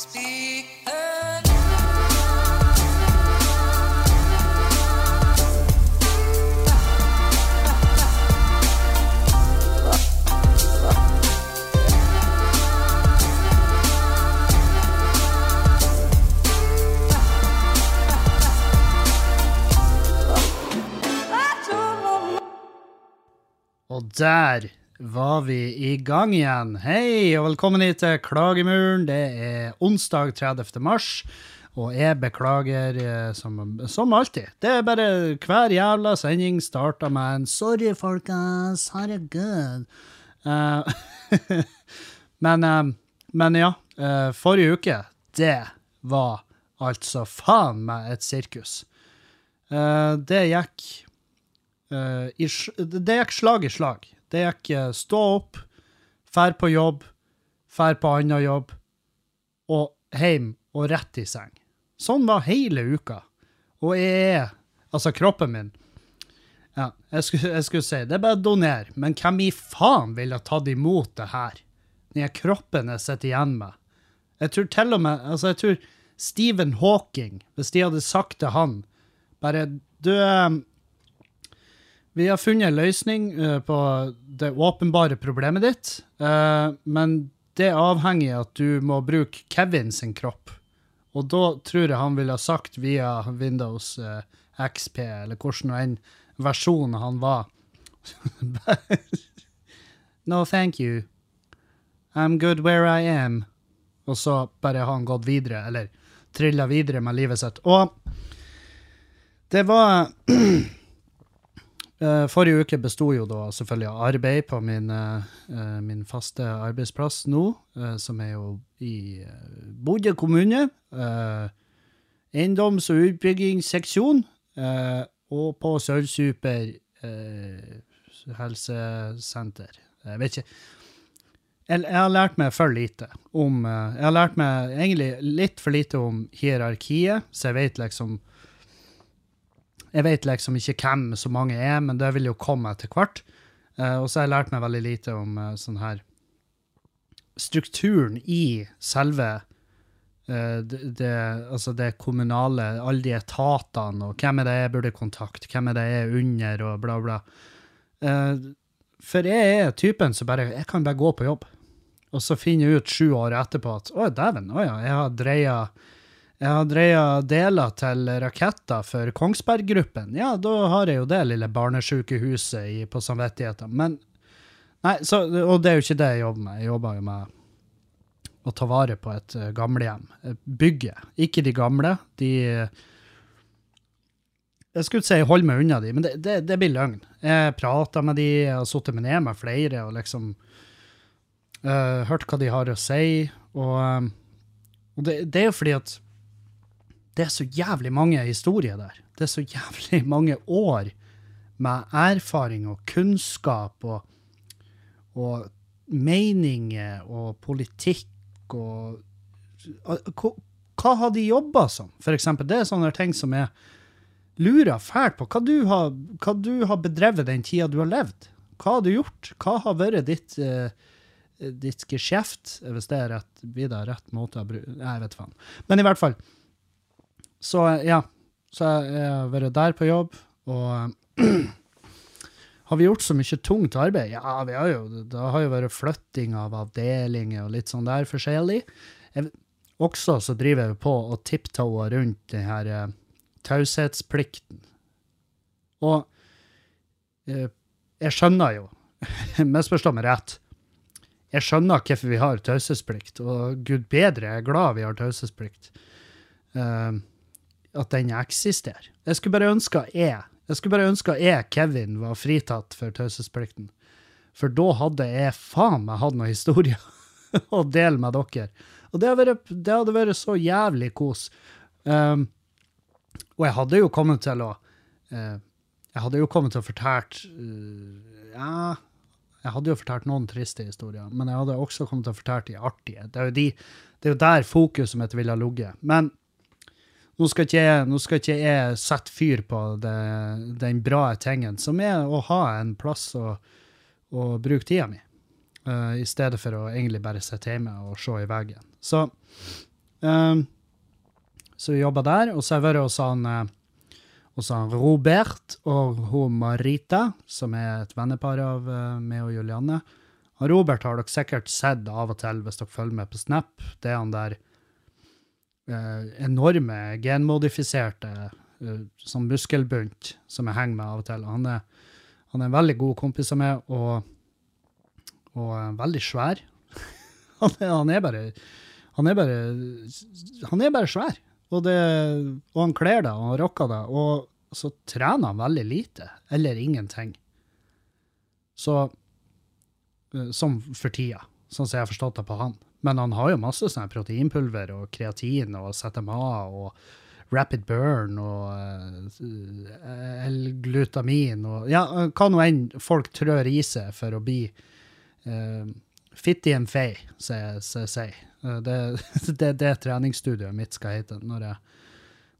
Speak Og der var vi i gang igjen. Hei, og velkommen hit til Klagemuren. Det er onsdag 30. mars, og jeg beklager eh, som, som alltid. Det er bare hver jævla sending starter med en 'sorry, folkens, herregud'. Uh, men, uh, men ja, uh, forrige uke, det var altså faen meg et sirkus. Uh, det gikk eh, i, det gikk slag i slag. Det gikk stå opp, fær på jobb, fær på annen jobb, og hjem og rett i seng. Sånn var hele uka. Og jeg er Altså, kroppen min Ja, jeg skulle, jeg skulle si det er bare å donere, men hvem i faen ville tatt imot det her? Den kroppen jeg sitter igjen med. Jeg tror til og med Altså, jeg tror Stephen Hawking, hvis de hadde sagt til han bare Du eh, vi har funnet en løsning eh, på det åpenbare problemet ditt, eh, men det avhenger av at du må bruke Kevin sin kropp. Og da tror jeg han ville ha sagt via Windows eh, XP, eller hvordan enn versjon han var. no, thank you. I'm good where I am. Og så bare har han gått videre, eller trilla videre med livet sitt. Og det var forrige uke besto jo da selvfølgelig av arbeid på min, eh, eh, min faste arbeidsplass nå, eh, som er jo i Bodø kommune. eh, eiendoms- og utbyggingsseksjon. eh, og på Sølvsuper eh, helsesenter. Jeg vet ikke. Jeg, jeg har lært meg for lite om eh, Jeg har lært meg egentlig litt for lite om hierarkiet, så jeg vet liksom jeg vet liksom ikke hvem så mange er, men det vil jo komme etter hvert. Uh, og så har jeg lært meg veldig lite om uh, sånn her strukturen i selve uh, det, det, altså det kommunale, alle de etatene, og hvem er det jeg burde kontakte, hvem er det jeg er under, og bla, bla. For jeg er typen som bare Jeg kan bare gå på jobb, og så finne ut sju år etterpå at å, dæven, å ja, jeg har dreia jeg har dreia deler til raketter for Kongsberg-gruppen. Ja, da har jeg jo det lille barnesykehuset på samvittigheten. Men Nei, så, og det er jo ikke det jeg jobber med. Jeg jobber jo med å ta vare på et uh, gamlehjem. Bygget. Bygge. Ikke de gamle. De Jeg skulle si holde meg unna de, men det, det, det blir løgn. Jeg prater med de, jeg har sittet med ned med flere og liksom uh, hørt hva de har å si. Og, um, og det, det er jo fordi at det er så jævlig mange historier der. Det er så jævlig mange år med erfaring og kunnskap og, og meninger og politikk og Hva, hva har de jobba som? For eksempel, det er sånne ting som jeg lurer fælt på. Hva du har, hva du har bedrevet den tida du har levd? Hva har du gjort? Hva har vært ditt, eh, ditt geskjeft, hvis det er rett, blir det rett måte å bruke Jeg vet faen. Men i hvert fall. Så ja. Så jeg har vært der på jobb, og har vi gjort så mye tungt arbeid? Ja, vi har jo, det har jo vært flytting av avdelinger og litt sånn der forskjellig. Jeg, også så driver jeg på og tipptoer rundt den her uh, taushetsplikten. Og uh, jeg skjønner jo, misforstå meg rett, jeg skjønner hvorfor vi har taushetsplikt, og gud bedre, jeg er glad vi har taushetsplikt. Eh, at den eksisterer. Jeg skulle bare ønske jeg, jeg skulle bare ønske jeg, Kevin, var fritatt for taushetsplikten. For da hadde jeg faen meg hatt noen historier å dele med dere. Og det, hadde vært, det hadde vært så jævlig kos. Um, og jeg hadde jo kommet til å uh, Jeg hadde jo kommet til å fortalt uh, Ja, jeg hadde jo fortalt noen triste historier, men jeg hadde også kommet til å fortelle de artige. Det er jo, de, det er jo der fokuset mitt ville ha ligget. Men nå skal ikke jeg, nå skal ikke jeg sette fyr på det, den bra tingen, som er å ha en plass å, å bruke tida mi, uh, i stedet for å egentlig bare sitte hjemme og se i veggen. Så Um, så vi jobba der. Og så har jeg vært hos han, eh, hos han Robert og hun Marita, som er et vennepar av meg og Julianne. Robert har dere sikkert sett av og til hvis dere følger med på Snap. Det er han der enorme genmodifiserte sånn muskelbunt som jeg henger med av og til. Han er, han er en veldig god kompis av meg, og, og uh, veldig svær. han, er, han, er, bare Han er bare Han er bare svær. Og, det, og han kler det, og han rocker det. Og så trener han veldig lite, eller ingenting. Så Som for tida, sånn som jeg har forstått det på han. Men han har jo masse sånn proteinpulver og kreatin og ZMA og rapid burn og uh, L-glutamin og Ja, hva nå enn folk trør i seg for å bli uh, i en fay, sier jeg sier. Det er det treningsstudioet mitt skal hete når jeg,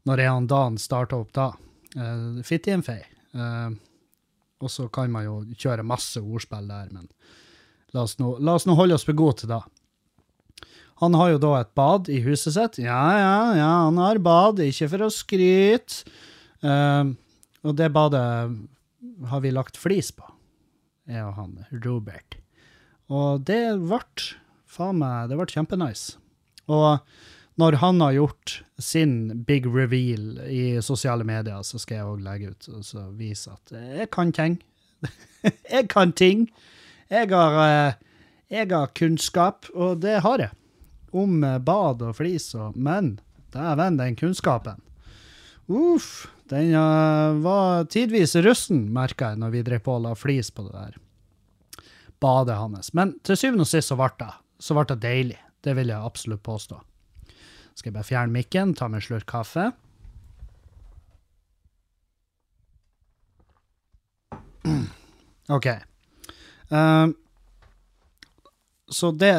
når jeg og Dan starter opp da. Uh, i en fay. Uh, og så kan man jo kjøre masse ordspill der, men la oss nå, la oss nå holde oss for gode til det. Han har jo da et bad i huset sitt. Ja, ja, ja, han har bad, ikke for å skryte. Uh, og det badet har vi lagt flis på, jeg og han Robert. Og det ble faen meg, det ble kjempenice. Og når han har gjort sin big reveal i sosiale medier, så skal jeg òg legge ut og vise at jeg kan ting. jeg kan ting. Jeg har, eh, jeg har kunnskap, og det har jeg om eh, bad og flis og Men dæven, den kunnskapen. Uff. Den uh, var tidvis russen, merka jeg, når vi drev på og la flis på det der badet hans. Men til syvende og sist så ble det, så ble det deilig. Det vil jeg absolutt påstå. Skal jeg bare fjerne mikken, ta meg en slurk kaffe. OK. Uh, så det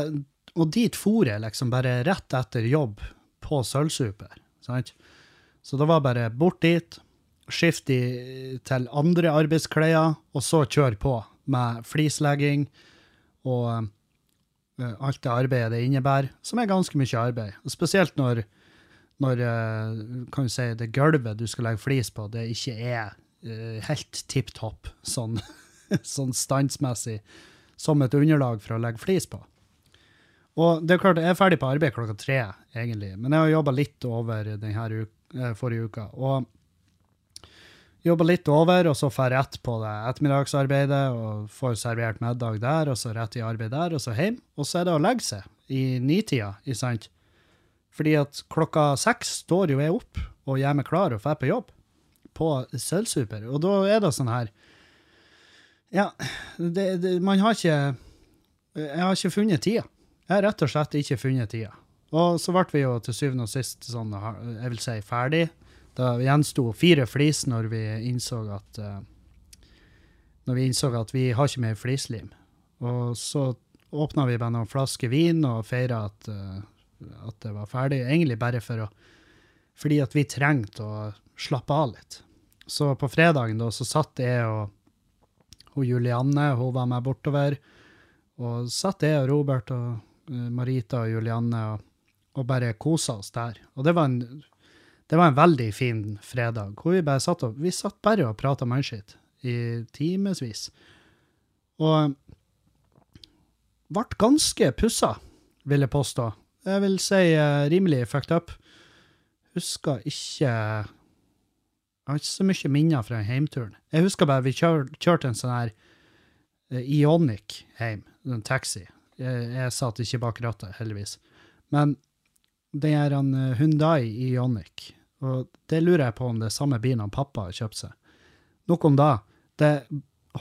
og dit for jeg liksom bare rett etter jobb på Sølvsuper. Sant? Så det var bare bort dit, skift til andre arbeidsklær, og så kjøre på med flislegging og uh, alt det arbeidet det innebærer, som er ganske mye arbeid. Og spesielt når, når uh, kan du si, det gulvet du skal legge flis på, det ikke er uh, helt tipp topp sånn, sånn standsmessig som et underlag for å legge flis på. Og det er klart, Jeg er ferdig på arbeid klokka tre, egentlig, men jeg har jobba litt over denne uka, forrige uka. Og jobba litt over, og så får jeg rett på det ettermiddagsarbeidet og får servert middag der, og så rett i arbeid der, og så hjem. Og så er det å legge seg i nitida, ikke sant? Fordi at klokka seks står jo jeg opp og gjør meg klar og drar på jobb på Sølvsuper. Og da er det sånn her Ja, det, det, man har ikke Jeg har ikke funnet tida. Jeg har rett og slett ikke funnet tida. Og så ble vi jo til syvende og sist sånn, jeg vil si, ferdig. Det gjensto fire flis når vi innså at uh, når vi innså at vi har ikke mer flislim. Og så åpna vi bare noen flasker vin og feira at, uh, at, det var ferdig. Egentlig bare for å, fordi at vi trengte å slappe av litt. Så på fredagen da, så satt jeg og hun Julianne, hun var med bortover. Og satt jeg og Robert og Marita og Julianne og, og bare kosa oss der. Og det var en, det var en veldig fin fredag, hvor vi bare satt, og, vi satt bare og prata mannskitt i timevis. Og ble ganske pussa, vil jeg påstå. Jeg vil si uh, rimelig fucked up. Husker ikke Jeg har ikke så mye minner fra heimturen. Jeg husker bare vi kjør, kjørte en sånn her uh, Ionic hjem, en taxi. Jeg, satt ikke bak rattet, heldigvis. Men det er en Hundai Ionic, Ioniq, og det lurer jeg på om det er samme bilen han pappa har kjøpt seg. Nok om da. Det,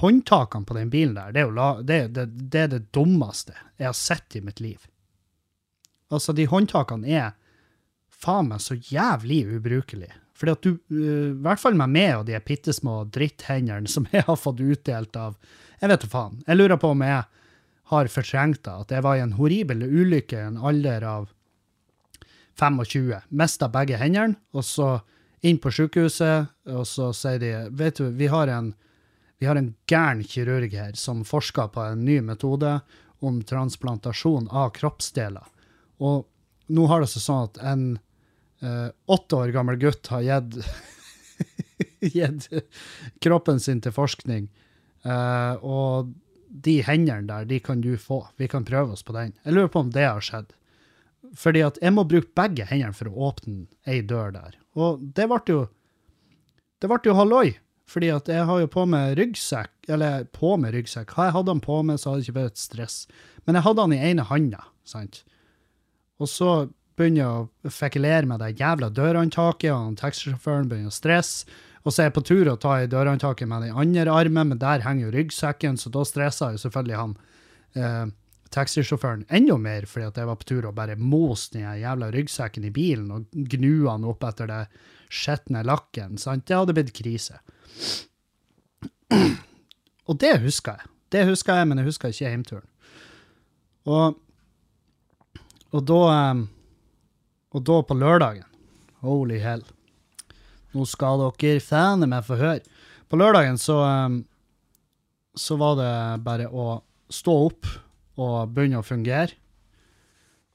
håndtakene på den bilen der, det er, la, det, det, det er det dummeste jeg har sett i mitt liv. Altså, de håndtakene er faen meg så jævlig ubrukelige. Fordi at du, uh, i hvert fall med meg og de bitte små dritthendene som jeg har fått utdelt av Jeg vet da faen. Jeg lurer på om jeg har fortrengt det. At jeg var i en horribel ulykke i en alder av 25. Mista begge hendene, og så inn på sykehuset, og så sier de Vet du, vi har en, vi har en gæren kirurg her som forsker på en ny metode om transplantasjon av kroppsdeler. Og nå har det seg sånn at en eh, åtte år gammel gutt har gitt gitt kroppen sin til forskning. Eh, og de hendene der, de kan du få. Vi kan prøve oss på den. Jeg lurer på om det har skjedd. Fordi at jeg må bruke begge hendene for å åpne ei dør der. Og det ble jo Det ble jo halloi. Fordi at jeg har jo på meg ryggsekk, eller på med ryggsekk. Har jeg hatt den på meg, så hadde det ikke vært stress. Men jeg hadde den i ene handa, sant. Og så begynner jeg å fekulere med det jævla dørhåndtaket, og taxisjåføren begynner å stresse. Og så er jeg på tur å ta i dørhåndtaket med den andre armen, men der henger jo ryggsekken, så da stressa jo selvfølgelig han eh, taxisjåføren enda mer, fordi at jeg var på tur og bare moste den jævla ryggsekken i bilen og gnu han opp etter det skitne lakken. sant? Det hadde blitt krise. Og det husker jeg. Det husker jeg, men jeg husker ikke hjemturen. Og, og da eh, Og da på lørdagen Holy hell. Nå skal dere faen meg få høre. På lørdagen så eh, så var det bare å stå opp og begynne å fungere.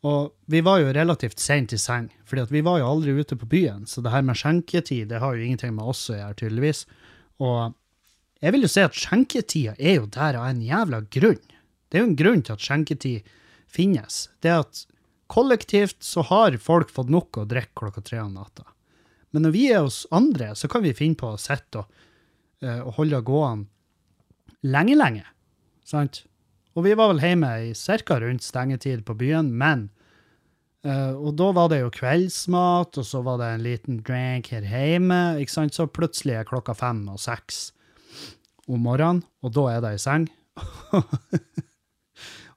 Og vi var jo relativt sent i seng, fordi vi var jo aldri ute på byen. Så det her med skjenketid det har jo ingenting med oss å gjøre, tydeligvis. Og jeg vil jo si at skjenketida er jo der av en jævla grunn. Det er jo en grunn til at skjenketid finnes. Det at kollektivt så har folk fått nok å drikke klokka tre om natta. Men når vi er hos andre, så kan vi finne på å sitte og, uh, og holde gående lenge, lenge. Sant? Og vi var vel hjemme i ca. rundt stengetid på byen, men uh, Og da var det jo kveldsmat, og så var det en liten drink her hjemme, ikke sant? Så plutselig er klokka fem og seks om morgenen, og da er det i seng.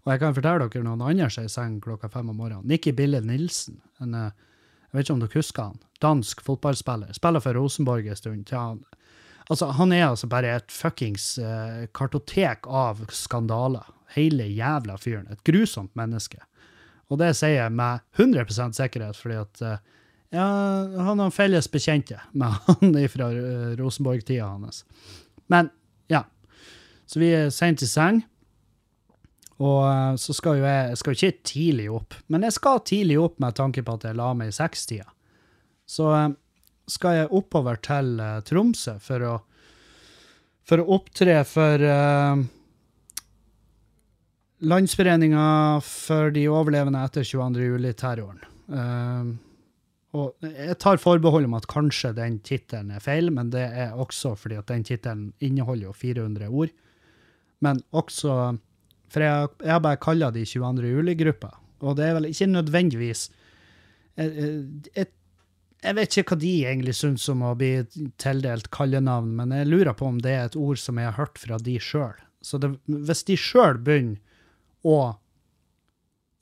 og jeg kan fortelle dere noen andre som er i seng klokka fem om morgenen. Nikki Bille Nilsen. En, jeg vet ikke om dere husker han. Dansk fotballspiller. Spiller for Rosenborg en stund. til han Altså, han er altså bare et fuckings uh, kartotek av skandaler. Hele jævla fyren. Et grusomt menneske. Og det sier jeg med 100 sikkerhet, fordi at uh, ja, han har felles bekjente med han fra uh, Rosenborg-tida hans. Men ja. Så vi er seint i seng. Og uh, så skal jo jeg, jeg skal ikke tidlig opp, men jeg skal tidlig opp med tanke på at jeg la meg i sekstida. Så skal jeg oppover til uh, Tromsø for å, for å opptre for uh, Landsforeninga for de overlevende etter 22. juli-terroren. Uh, og jeg tar forbehold om at kanskje den tittelen er feil, men det er også fordi at den tittelen inneholder jo 400 ord. Men også For jeg, jeg har bare kalla de 22. juli-gruppa, og det er vel ikke nødvendigvis jeg, jeg, jeg vet ikke hva de egentlig syns om å bli tildelt kallenavn, men jeg lurer på om det er et ord som jeg har hørt fra de sjøl. Så det, hvis de sjøl begynner å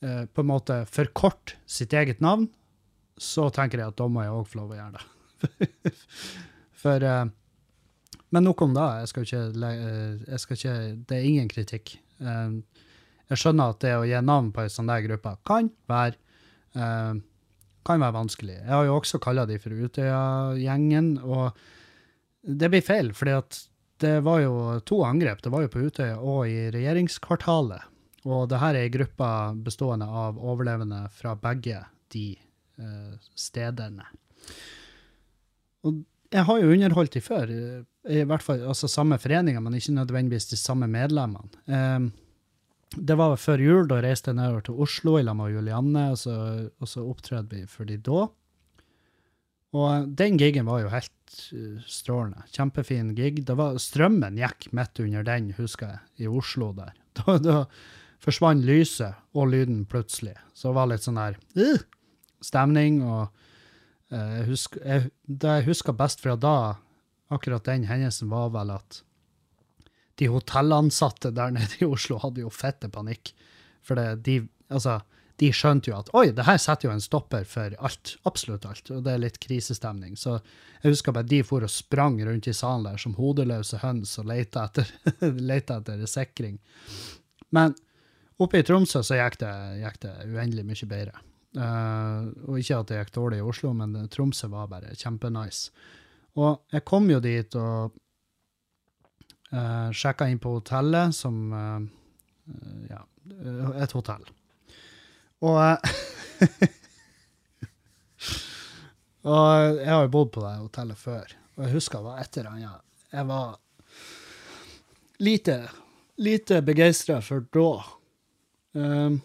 eh, på en måte forkorte sitt eget navn, så tenker jeg at da må jeg òg få lov å gjøre det. For eh, Men nok om det. Jeg skal ikke, jeg skal ikke Det er ingen kritikk. Eh, jeg skjønner at det å gi navn på ei sånn der gruppe kan være eh, kan være vanskelig. Jeg har jo også kalla de for Utøya-gjengen, og det blir feil, fordi at det var jo to angrep. Det var jo på Utøya og i regjeringskvartalet. Og det her er ei gruppe bestående av overlevende fra begge de eh, stedene. Og jeg har jo underholdt de før, i hvert fall altså samme foreninger, men ikke nødvendigvis de samme medlemmene. Um, det var før jul. Da reiste jeg nedover til Oslo i lag med Julianne, og så, og så opptrådte vi for de da. Og den gigen var jo helt uh, strålende. Kjempefin gig. Var, strømmen gikk midt under den, husker jeg, i Oslo der. Da, da forsvant lyset og lyden plutselig. Så det var litt sånn der uh, stemning. Og uh, husk, jeg, det jeg husker best fra da, akkurat den hendelsen, var vel at de hotellansatte der nede i Oslo hadde jo fette panikk. For det, de, altså, de skjønte jo at oi, det her setter jo en stopper for alt. Absolutt alt. Og det er litt krisestemning. Så jeg husker bare de for og sprang rundt i salen der som hodeløse høns og leita etter, etter sikring. Men oppe i Tromsø så gikk det, gikk det uendelig mye bedre. Uh, og ikke at det gikk dårlig i Oslo, men Tromsø var bare kjempenice. Og jeg kom jo dit og Uh, eh, Sjekka inn på hotellet, som uh, Ja, et hotell. Og Og jeg har jo bodd på det hotellet før, og jeg husker det var et eller annet jeg var lite, lite begeistra for da. Um,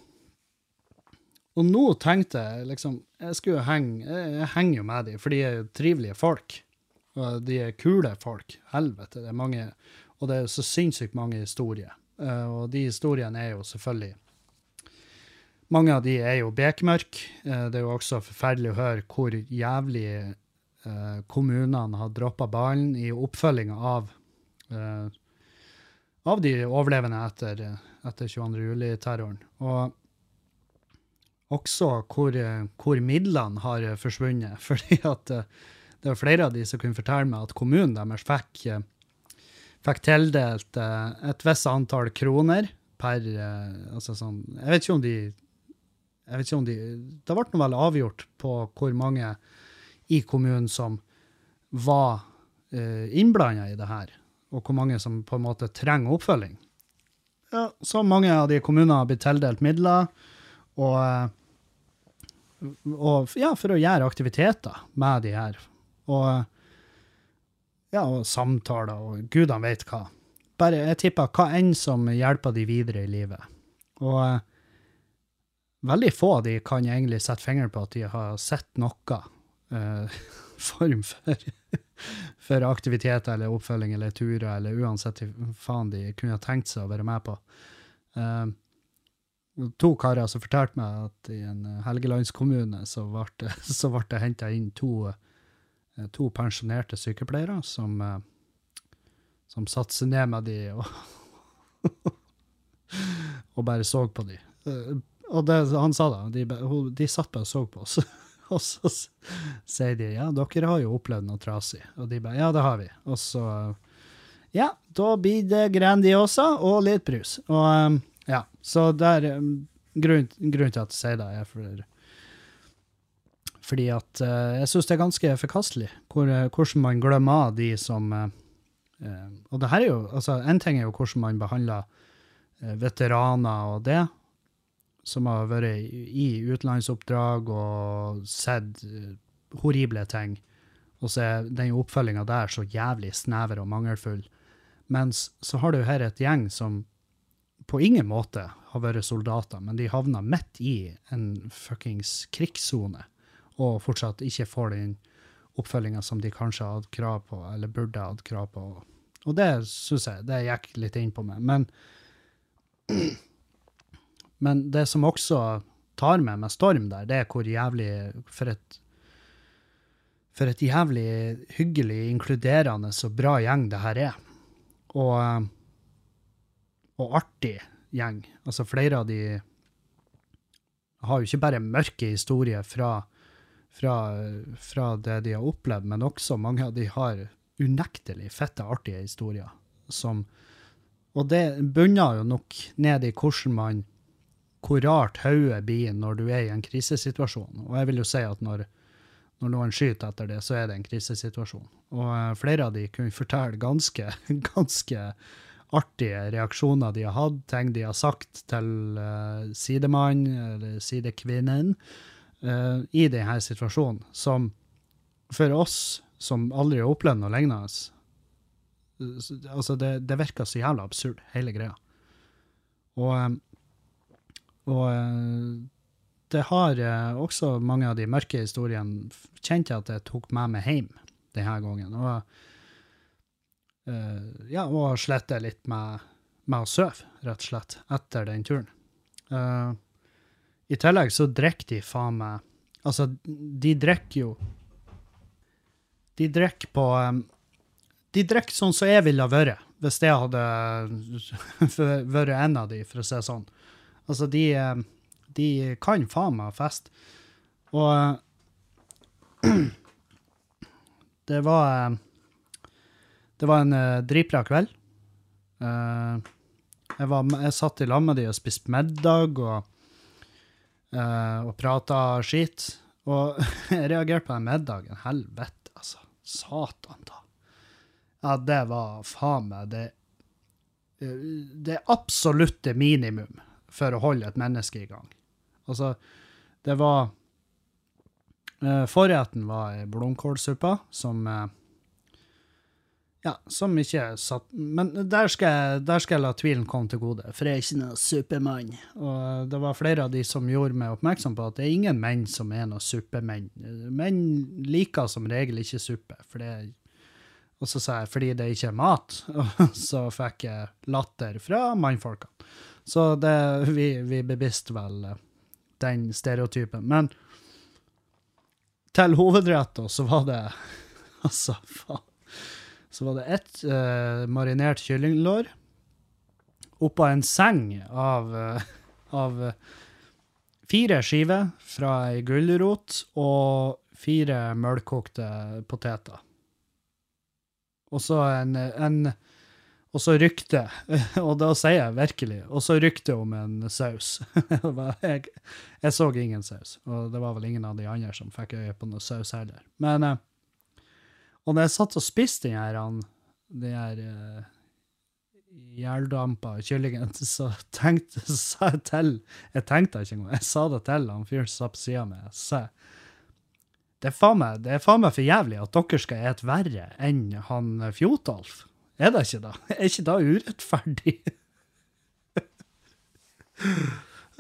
og nå tenkte jeg liksom Jeg skulle henge jeg henger jo med dem, for de er jo trivelige folk. De er kule folk. Helvete, det er mange Og det er så sinnssykt mange historier. Uh, og de historiene er jo selvfølgelig mange av de er jo bekmørke. Eh, det er jo også forferdelig å høre hvor jævlig eh, kommunene har droppa ballen i oppfølginga av, eh, av de overlevende etter, etter 22. juli-terroren. Og også hvor, hvor, midlene har forsvunnet. Fordi at det var flere av de som kunne fortelle meg at kommunen deres fikk, fikk tildelt et visst antall kroner per altså sånn, Jeg vet ikke om de jeg vet ikke om de, Det ble vel avgjort på hvor mange i kommunen som var eh, innblanda i det her, og hvor mange som på en måte trenger oppfølging. Ja, så mange av de kommunene har blitt tildelt midler, og, eh, og ja, for å gjøre aktiviteter med de her. Og, ja, og samtaler og gudene vet hva. Bare, jeg tipper hva enn som hjelper de videre i livet. Og eh, veldig få av de kan egentlig sette fingeren på at de har sett noe uh, form for, for aktiviteter eller oppfølging eller turer, eller uansett faen de kunne ha tenkt seg å være med på. Uh, to karer som fortalte meg at i en helgelandskommune så ble det, så det henta inn to, to, pensjonerte sykepleiere som, som satte seg ned med de og, og bare så på de og det han sa da, de, de satt bare og så på oss. og så sier de ja, dere har jo opplevd noe trasig. Og de bare ja, det har vi. Og så ja, da blir det Grandiosa og litt brus. Og ja, så der Grunnen grunn til at jeg sier det, er for, fordi at uh, jeg syns det er ganske forkastelig hvor, uh, hvordan man glemmer av de som uh, Og det her er jo altså En ting er jo hvordan man behandler veteraner og det, som har vært i utenlandsoppdrag og sett eh, horrible ting. Og så er den oppfølginga der så jævlig snever og mangelfull. Mens så har du her et gjeng som på ingen måte har vært soldater, men de havna midt i en fuckings krigssone og fortsatt ikke får den oppfølginga som de kanskje hadde krav på, eller burde hatt krav på. Og det syns jeg det gikk litt inn på meg. Men men det som også tar meg med storm der, det er hvor jævlig For et, for et jævlig hyggelig, inkluderende og bra gjeng det her er. Og, og artig gjeng. Altså, flere av de har jo ikke bare mørke historier fra, fra, fra, det de har opplevd, men også mange av de har unektelig fette, artige historier. Som, og det bunner jo nok ned i hvordan man hvor rart hodet blir når du er i en krisesituasjon. Og jeg vil jo si at når, når noen skyter etter det, så er det en krisesituasjon. Og uh, flere av de kunne fortelle ganske, ganske artige reaksjoner de har hatt, ting de har sagt til uh, sidemann eller sidekvinnen uh, i denne situasjonen, som for oss som aldri har opplevd noe lignende, altså det, det virker så jævla absurd, hele greia. Og um, og eh, det har eh, også mange av de mørke historiene kjent at jeg tok med meg hjem denne gangen. Og, uh, ja, og slette litt med, med å sove, rett og slett, etter den turen. Uh, I tillegg så drikker de faen meg Altså, de drikker jo De drikker på um, De drikker sånn som jeg ville vært, hvis jeg hadde vært en av de, for å si det sånn. Altså, de, eh, de kan faen meg fest. Og det var eh, Det var en uh, dritbra kveld. Uh, jeg, var, jeg satt i lag med de og spiste middag og, uh, og prata skit. Og jeg reagerte på den middagen. Helvete, altså. Satan, da. Ja, det var faen meg det Det absolutte minimum for å holde et menneske i gang. Altså, det var Eh, forretten var blomkålsuppa som eh, Ja, som ikke satt Men der skal, jeg, der skal jeg la tvilen komme til gode, for jeg er ikke noen supermann. Og det var flere av de som gjorde meg oppmerksom på at det er ingen menn som er noen suppemenn. Menn liker som regel ikke suppe, for det og så sa jeg fordi det ikke er mat, og så fikk jeg latter fra mannfolkene. Så det, vi, vi bevisste vel eh, den stereotypen. Men til hovedretter så var det Altså, faen. Så var det ett uh, marinert kyllinglår oppå en seng av, uh, av fire skiver fra ei gulrot og fire mølkokte poteter. Og så en, en og så rykte, og da sier jeg virkelig, og så rykte om en saus. jeg, jeg, så ingen saus, og det var vel ingen av de andre som fikk øye på noe saus heller. Men eh, Og når jeg satt og spiste den her, den her uh, kyllingen, så tenkte sa jeg til Jeg tenkte ikke engang, jeg sa det til han fyren som satt på sida mi. meg. Så sa jeg det er faen meg, meg for jævlig at dere skal ete verre enn han Fjotolf. Er det ikke da? Er ikke da urettferdig?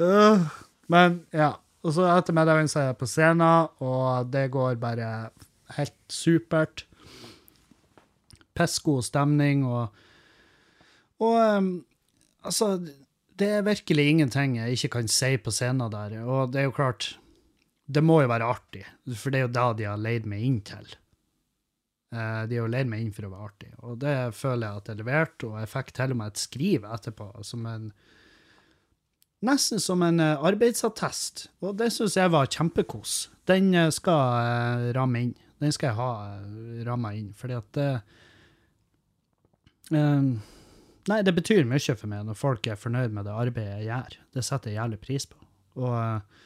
uh, men ja. Og så etter middagen så er jeg på scenen, og det går bare helt supert. Pissgod stemning og Og um, altså Det er virkelig ingenting jeg ikke kan si på scenen der. Og det er jo klart Det må jo være artig, for det er jo da de har leid meg inn til. Uh, de har jo leid meg inn for å være artig, og det føler jeg at jeg leverte. Og jeg fikk til og med et skriv etterpå som en Nesten som en uh, arbeidsattest, og det syns jeg var kjempekos. Den uh, skal jeg ramme inn. Den skal jeg ha ramma inn, fordi at det Nei, det betyr mye for meg når folk er fornøyd med det arbeidet jeg gjør. Det setter jeg jævlig pris på. Og,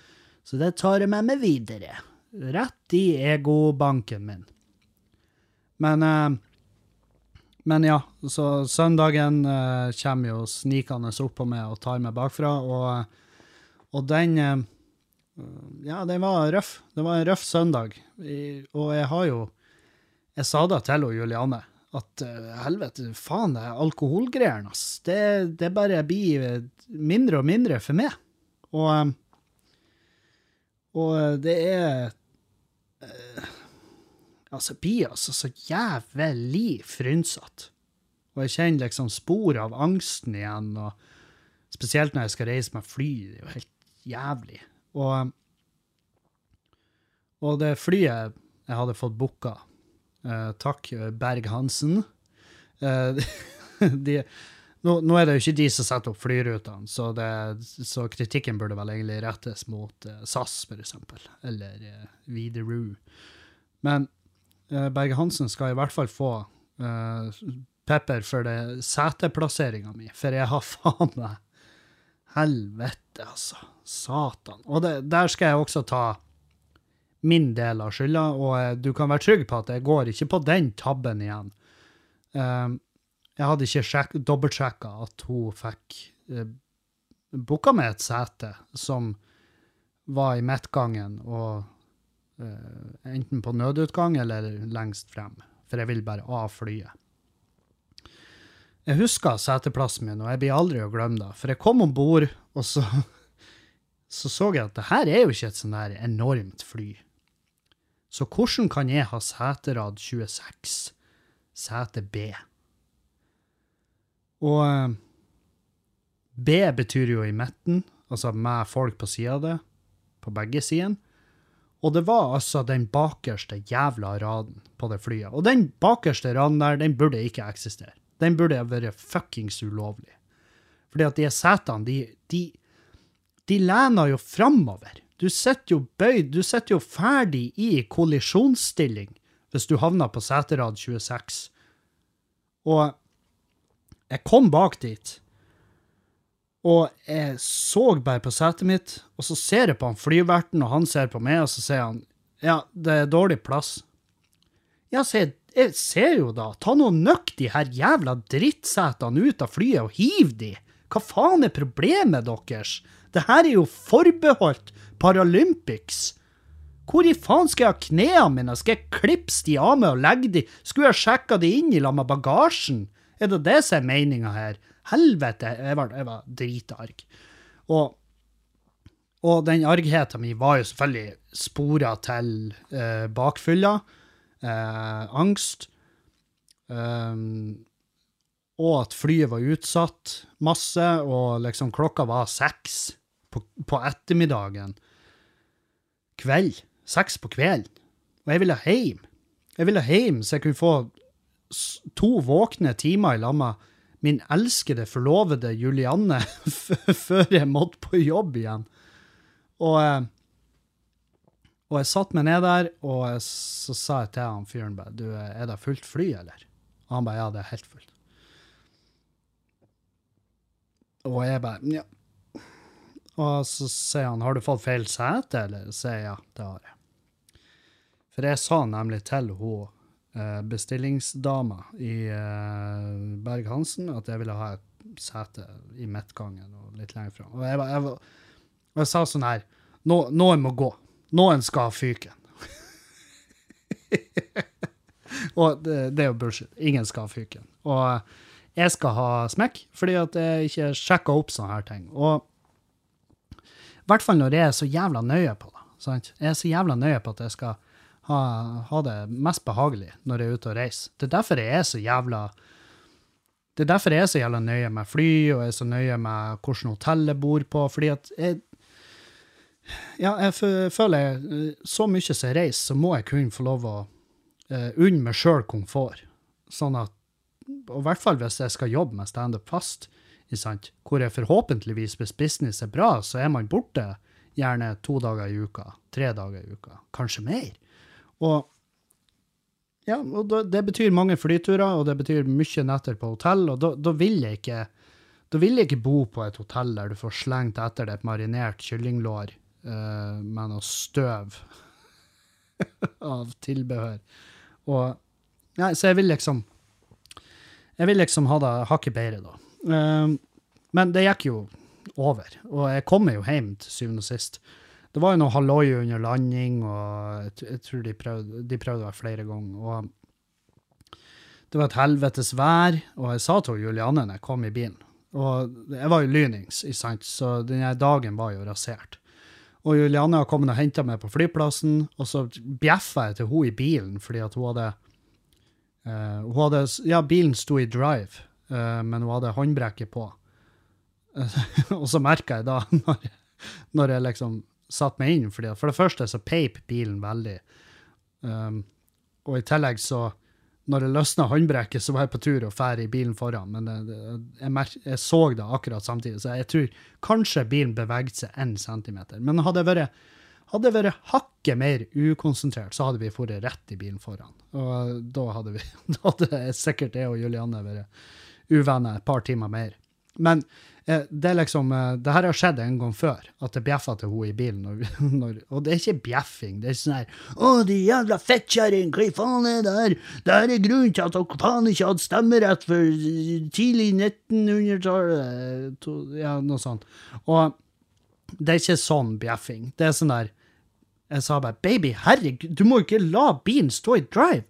så det tar jeg med meg videre. Rett i egobanken min. Men, uh, men ja, så søndagen uh, kommer jo snikende opp på meg og tar meg bakfra, og, og den uh, Ja, den var røff. Det var en røff søndag. I, og jeg har jo Jeg sa det til Juliane, at helvete, faen, det alkoholgreiene, ass. Det, det bare blir mindre og mindre for meg. Og, og det er altså, blir altså så jævlig frynsete. Og jeg kjenner liksom spor av angsten igjen, og spesielt når jeg skal reise med fly. Det er jo helt jævlig. Og, og det flyet jeg hadde fått booka, eh, takk Berg-Hansen eh, de, nå, nå, er det jo ikke de som setter opp flyrutene, så, det, så kritikken burde vel egentlig rettes mot eh, SAS, eksempel, eller eh, Widerøe. Men uh, Berge-Hansen skal i hvert fall få uh, pepper for det seteplasseringa mi, for jeg har faen meg Helvete, altså. Satan. Og det, der skal jeg også ta min del av skylda, og uh, du kan være trygg på at jeg går ikke på den tabben igjen. jeg hadde ikke dobbeltsjekka at hun fikk uh, booka meg et sete som var i midtgangen, og Uh, enten på nødutgang eller lengst frem, for jeg vil bare av flyet. Jeg husker seteplassen min, og jeg blir aldri å glemme det. For jeg kom om bord, og så, så, så jeg at det her er jo ikke et sånn der enormt fly. Så hvordan kan jeg ha seterad 26, sete B? Og uh, B betyr jo i midten, altså med folk på sida av det, på begge sidene. Og det var altså den bakerste jævla raden på det flyet. Og den bakerste raden der, den burde ikke eksistere. Den burde vært fuckings ulovlig. Fordi at de setene, de, de, de lener jo framover. Du sitter jo bøyd, du sitter jo ferdig i kollisjonsstilling hvis du havner på seterad 26. Og jeg kom bak dit. Og jeg så bare på setet mitt, og så ser jeg på han flyverten, og han ser på meg, og så sier han ja, det er dårlig plass. Ja, sier jeg, jeg ser jo da, ta nå nøkk de her jævla drittsetene ut av flyet og hiv de. Hva faen er problemet deres? Det her er jo forbeholdt Paralympics. Hvor i faen skal jeg ha knærne mine? Skal jeg klipse de av med og legge de? Skulle jeg sjekka de inn i lag med bagasjen? Er det det som er meninga her? Helvete, jeg var, jeg var dritarg. Og, og den argheten min var jo selvfølgelig spora til eh, bakfylla, eh, angst, um, og at flyet var utsatt masse, og liksom klokka var seks på, på ettermiddagen. Kveld. Seks på kvelden. Og jeg ville hjem. Jeg ville hjem så jeg kunne få to våkne timer i lag med min elskede, forlovede Julianne før jeg måtte på jobb igjen. Og, eh, og jeg satte meg ned der, og så sa jeg til han fyren bare Du, er det fullt fly, eller? Og han bare ja, det er helt fullt. Og jeg bare ja. Og så sier han har du fått feil sete, eller? Så sier jeg ja, det har jeg. For jeg sa nemlig til hun eh, bestillingsdama i eh, Berg-Hansen at jeg ville ha et sete i midtgangen og litt lenger fram. Og jeg, jeg, var, jeg sa sånn her Nå, Noen må gå. Noen skal ha fyken. og det, det, er jo bullshit. Ingen skal ha fyken. Og jeg skal ha smekk, fordi at jeg ikke sjekka opp sånne her ting. Og i hvert fall når jeg er så jævla nøye på det. Sant? Jeg er så jævla nøye på at jeg skal ha, ha, det mest behagelig når jeg er ute og reiser. Det er derfor jeg er så jævla det er derfor jeg er så jævla nøye med fly, og jeg er så nøye med hvordan hotell jeg bor på. fordi at jeg ja, jeg føler jeg, så mye som jeg reiser, så må jeg kunne få lov å uh, unne meg sjøl komfort. Sånn at og i hvert fall hvis jeg skal jobbe med standup fast, hvor jeg forhåpentligvis, hvis business er bra, så er man borte gjerne to dager i uka, tre dager i uka, kanskje mer. Og ja, og det betyr mange flyturer, og det betyr mye netter på hotell, og da, da vil jeg ikke da vil jeg ikke bo på et hotell der du får slengt etter deg et marinert kyllinglår uh, med noe støv av tilbehør. Og ja, Så jeg vil liksom jeg vil liksom ha det hakket bedre, da. Uh, men det gikk jo over, og jeg kommer jo hjem til syvende og sist. Det var jo noe halloi under landing, og jeg, tror de prøvde, de prøvde det flere ganger. og Det var et helvetes vær, og jeg sa til Julianne når jeg kom i bilen Og jeg var jo lynings, så denne dagen var jo rasert. Og Julianne har kommet og henta meg på flyplassen, og så bjeffa jeg til hun i bilen fordi at hun hadde Uh, hun hadde, ja, bilen sto i drive, men hun hadde håndbrekket på. Uh, og så merka jeg da, når jeg, når jeg liksom satte meg inn, fordi for det første så peip bilen veldig. Um, og i tillegg så når jeg løsna håndbrekket, så var jeg på tur og fære i bilen foran. Men det, jeg, mer, jeg, så det akkurat samtidig, så jeg tror kanskje bilen beveget seg én centimeter. Men hadde jeg vært hadde jeg vært hakket mer ukonsentrert, så hadde vi dratt rett i bilen foran. Og da hadde, vi, da hadde sikkert jeg og Julianne vært uvenner et par timer mer. Men eh, det er liksom, eh, det her har skjedd en gang før, at det bjeffa til henne i bilen. Når, når, og det er ikke bjeffing. Det er sånn her 'Å, de jævla fettkjerring, hva faen er det her?' Det her er grunnen til at dere faen ikke hadde stemmerett for tidlig 1900-tallet. Ja, noe sånt. Og det er ikke sånn bjeffing. Det er sånn der Jeg sa bare 'baby, herregud, du må ikke la bilen stå i drive'.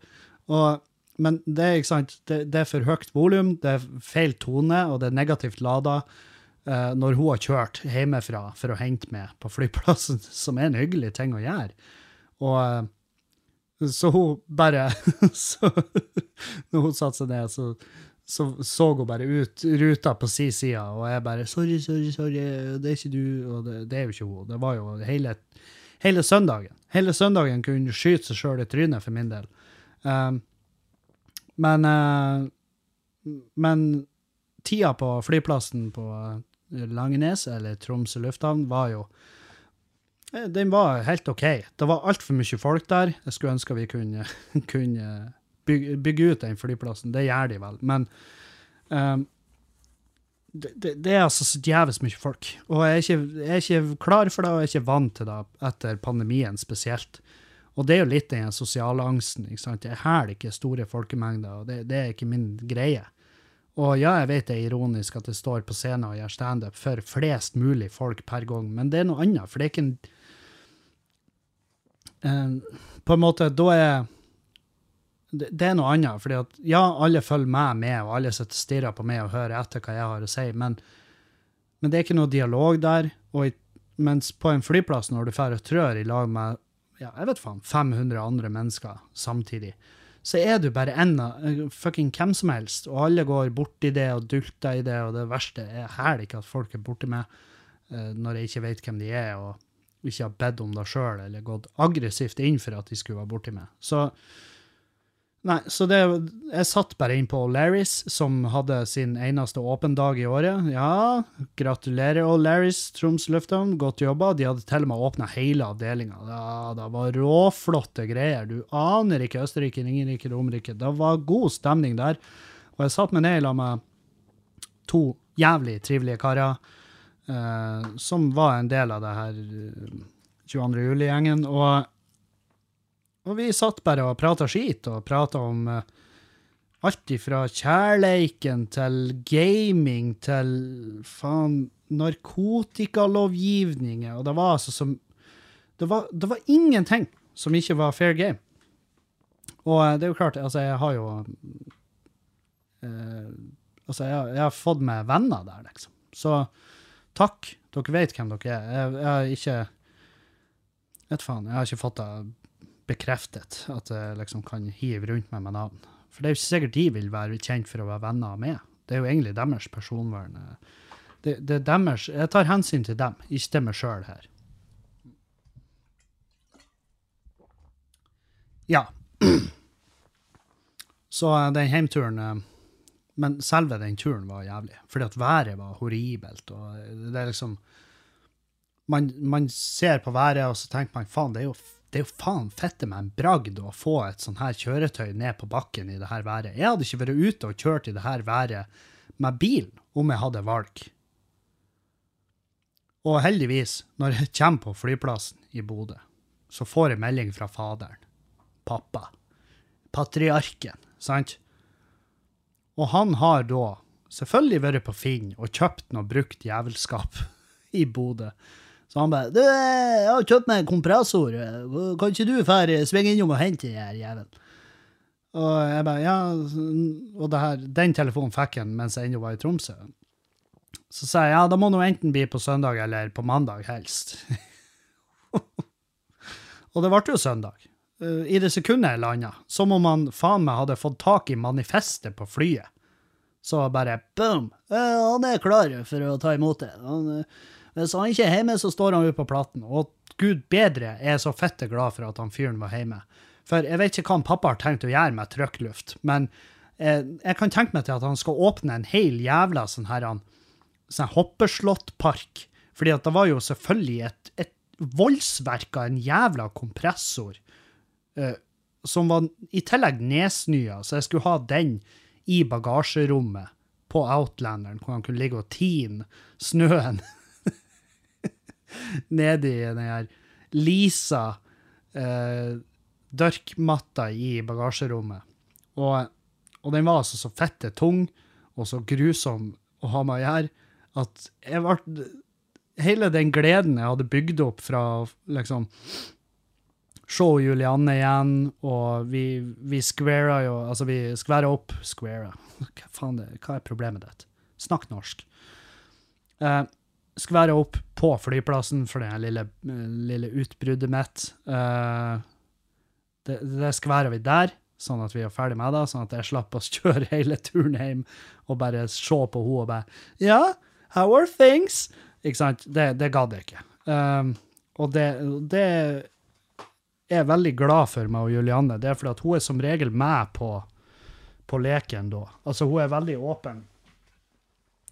Og, men det er ikke det, det er for høyt volum, det er feil tone, og det er negativt lada. Uh, når hun har kjørt hjemmefra for å hente meg på flyplassen, som er en hyggelig ting å gjøre. Og uh, så hun bare så, Når hun satte seg ned, så så så hun bare ut ruta på si side, og jeg bare 'Sorry, sorry, sorry, det er ikke du.' Og det, det er jo ikke hun. Det var jo hele, hele søndagen. Hele søndagen kunne skyte seg sjøl i trynet, for min del. Um, men uh, Men tida på flyplassen på Langenes, eller Tromsø lufthavn, var jo eh, Den var helt OK. Det var altfor mye folk der. Jeg skulle ønske vi kunne, kunne bygge, bygge, ut den flyplassen. Det gjør de vel. Men um, det, det, det, er altså så jævlig mye folk. Og jeg er, ikke, jeg er, ikke, klar for det, og jeg er ikke vant til det etter pandemien spesielt. Og det er jo litt den sosiale angsten. ikke sant? Jeg hæler ikke store folkemengder, og det, det, er ikke min greie. Og ja, jeg vet det er ironisk at jeg står på scenen og gjør standup for flest mulig folk per gang, men det er noe annet. For det er ikke en eh, På en måte, da er det, det er noe annet. fordi at ja, alle følger meg med, og alle sitter og stirrer på meg og hører etter hva jeg har å si, men, men det er ikke noe dialog der. og i, mens på en flyplass, når du drar og trør i lag med ja, jeg vet faen, 500 andre mennesker samtidig, så er du bare en av eh, fucking hvem som helst, og alle går borti det og dulter i det, og det verste er hæler ikke at folk er borti meg uh, når jeg ikke vet hvem de er, og ikke har bedt om det sjøl, eller gått aggressivt inn for at de skulle være borti meg. Så Nei, så det, jeg satt bare inn på O'Larris, som hadde sin eneste åpen dag i året. Ja, gratulerer O'Larris, Troms lufthavn, godt jobba. De hadde til og med åpna hele avdelinga. Ja, det var råflotte greier. Du aner ikke Østerrike, Ringerike, Romerike. Det var god stemning der. Og jeg satt meg ned sammen med to jævlig trivelige karer, eh, som var en del av det her 22. Eh, juli-gjengen. og og vi satt bare og prata skit, og prata om uh, alt ifra kjærleiken til gaming til faen narkotikalovgivninger, og det var altså som det var, det var, ingenting som ikke var fair game. Og uh, det er jo klart, altså, jeg har jo uh, Altså, jeg, jeg, har fått meg venner der, liksom. Så takk. Dere vet hvem dere er. Jeg, har ikke Vet faen, jeg har ikke fått det bekreftet at jeg liksom kan hive rundt meg med navn. For det er jo ikke sikkert de vil være kjent for å være venner med. Det er jo egentlig deres personvern. Det, det er deres, Jeg tar hensyn til dem, ikke til meg sjøl her. Ja. Så eh, den heimturen eh, Men selve den turen var jævlig. Fordi at været var horribelt. og det er liksom man, man ser på været, og så tenker man faen, det er jo det er jo faen fette meg en bragd å få et sånt her kjøretøy ned på bakken i det her været. Jeg hadde ikke vært ute og kjørt i det her været med bil om jeg hadde valg. Og heldigvis, når jeg kommer på flyplassen i Bodø, så får jeg melding fra faderen. Pappa. Patriarken, sant? Og han har da selvfølgelig vært på Finn og kjøpt noe brukt jævelskap i Bodø. Så han bare 'Du, jeg har kjøpt meg en kompressor. Kan ikke du fære svinge innom og hente den her jævelen?' Og jeg bare, ja, og her, den telefonen fikk han mens jeg ennå var i Tromsø. Så sa jeg ja, da må nå enten bli på søndag eller på mandag, helst. og det ble jo søndag. Eh, I det sekundet jeg landa, som om han faen meg hadde fått tak i manifestet på flyet. Så bare boom! Han er klar for å ta imot det. Han, hvis han ikke er hjemme, så står han ute på platten. Og gud bedre, jeg er så fette glad for at han fyren var hjemme. For jeg vet ikke hva han pappa har tenkt å gjøre med trykkluft, men eh, jeg kan tenke meg til at han skal åpne en hel jævla sånn her sånn hoppeslåttpark. Fordi at det var jo selvfølgelig et, et voldsverk av en jævla kompressor. Eh, som var i tillegg nedsnøa, så jeg skulle ha den i bagasjerommet på Outlanderen, hvor han kunne ligge og tine snøen nedi den her lisa eh, dørkmatta i bagasjerommet. Og, og, den var altså så fette tung og så grusom å ha med å gjøre at jeg ble Hele den gleden jeg hadde bygd opp fra liksom se Julianne igjen, og vi, vi squara jo Altså, vi skværa opp Squara. Hva faen det, hva er problemet ditt? Snakk norsk. Eh, skværa opp på flyplassen for det lille, lille utbruddet mitt. Uh, det, det skværa vi der, sånn at vi er ferdig med det, sånn at jeg slapp å kjøre hele turen hjem og bare se på henne og bare Ja, how are things? Ikke sant? Det, det gadd jeg ikke. Um, og det, det er veldig glad for meg og Julianne. Det er fordi at hun er som regel med på, på leken da. Altså, hun er veldig åpen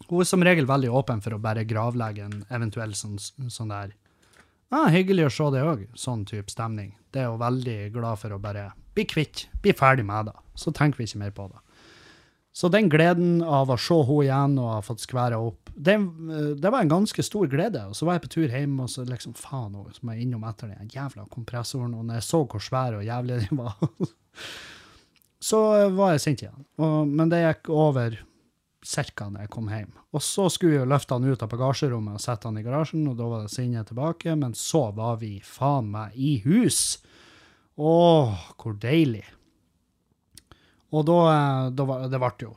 hun er som regel veldig åpen for å bare gravlegge en eventuell sånn, sånn der ah, Hyggelig å se det òg, sånn type stemning. Det er hun veldig glad for å bare bli kvitt, bli ferdig med det. Så tenker vi ikke mer på det. Så den gleden av å se henne igjen og ha fått skværa opp, det, det, var en ganske stor glede. Og så var jeg på tur hjem, og så liksom faen, så må jeg innom etter den jævla kompressoren. Og når jeg så hvor svær og jævlig den var, så var jeg sint igjen. Og, men det gikk over cirka når jeg kom hjem. Og så skulle vi jo løfte han ut av bagasjerommet og sette han i garasjen, og da var det Sinne tilbake, men så var vi faen meg i hus. Åh, hvor deilig. Og da, eh, da var, det ble jo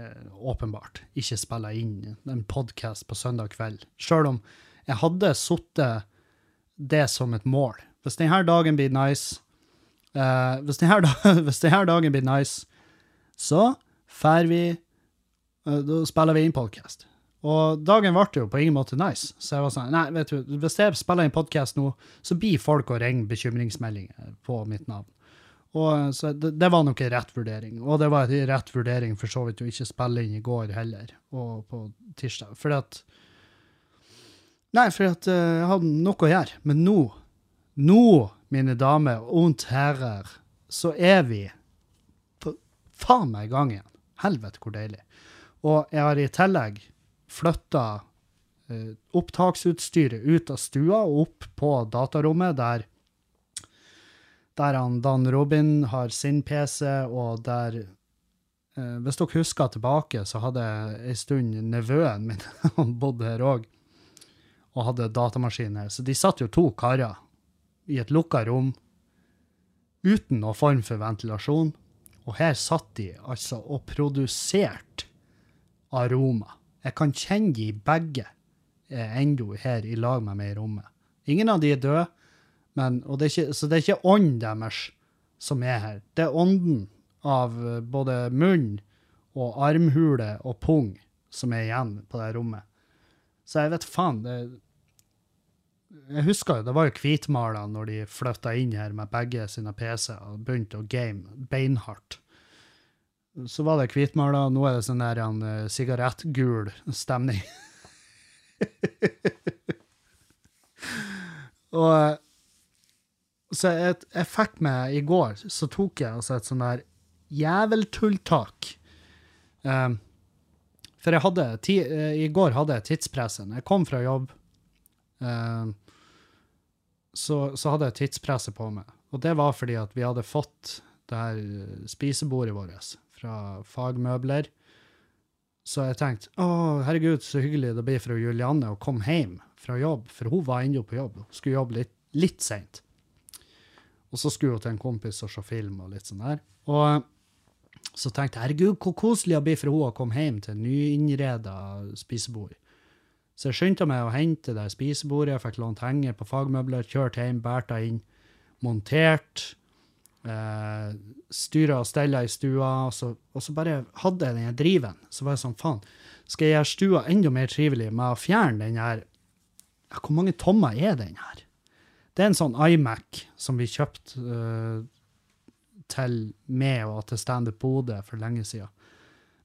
eh, åpenbart ikke spille inn en podkast på søndag kveld, sjøl om jeg hadde satt det som et mål. Hvis denne dagen blir nice, eh, hvis, denne, hvis denne dagen blir nice, så drar vi Da spiller vi inn podkast. Og dagen ble jo på ingen måte nice. Så jeg var sånn Nei, vet du, hvis jeg spiller inn podkast nå, så blir folk å ringe bekymringsmeldinger på mitt navn. Og så det, det, var nok en rett vurdering. Og det var en rett vurdering for så vidt å ikke spille inn i går heller, og på tirsdag. Fordi at Nei, fordi at uh, jeg hadde noe å gjøre. Men nå, nå, mine damer og herrer, så er vi på faen meg i gang igjen. Helvete, hvor deilig. Og jeg har i tillegg flytta eh, opptaksutstyret ut av stua og opp på datarommet, der der han Dan Robin har sin PC, og der eh, Hvis dere husker tilbake, så hadde en stund nevøen min han bodde her òg, og hadde datamaskin her. Så de satt jo to karer i et lukka rom uten noen form for ventilasjon. Og her satt de altså og produserte aroma. Jeg kan kjenne de begge er ennå her i lag med meg i rommet. Ingen av de er døde. Men, det ikke, så det er ikke ånden deres som er her. Det er ånden av eh, både munn og armhule og pung som er igjen på det rommet. Så jeg vet faen det, Jeg husker jo, det var jo hvitmala når de flytta inn her med begge sine PC-er og begynte å game beinhardt. Så var det hvitmala, nå er det sånn der en uh, sigarettgul stemning. og eh, så jeg, jeg, fikk meg i går, så tok jeg altså et sånn der jæveltulltak. Um, for jeg hadde ti, uh, I går hadde jeg tidspressen. Jeg kom fra jobb, um, så, så, hadde jeg tidspresset på meg. Og det var fordi at vi hadde fått det her eh, spisebordet vårt fra Fagmøbler. Så jeg tenkte å, herregud, så hyggelig det blir for Julianne å komme hjem fra jobb, for hun var ennå på jobb. Hun skulle jobbe litt, litt seint. Og så skulle hun til en kompis og se film og litt sånn der. Og så tenkte jeg herregud, hvor koselig det blir for henne å komme hjem til nyinnreda spisebord. Så jeg skyndte meg å hente det spisebordet, jeg fikk lånt henger på fagmøbler, kjørt hjem, båret inn, montert. Eh, styra og stella i stua, og så, og så bare hadde jeg den driven. Så var jeg sånn, faen, skal jeg gjøre stua enda mer trivelig med å fjerne den her ja, Hvor mange tommer er den her? Det er en sånn iMac som vi kjøpte eh, til meg og til Standup Bodø for lenge siden.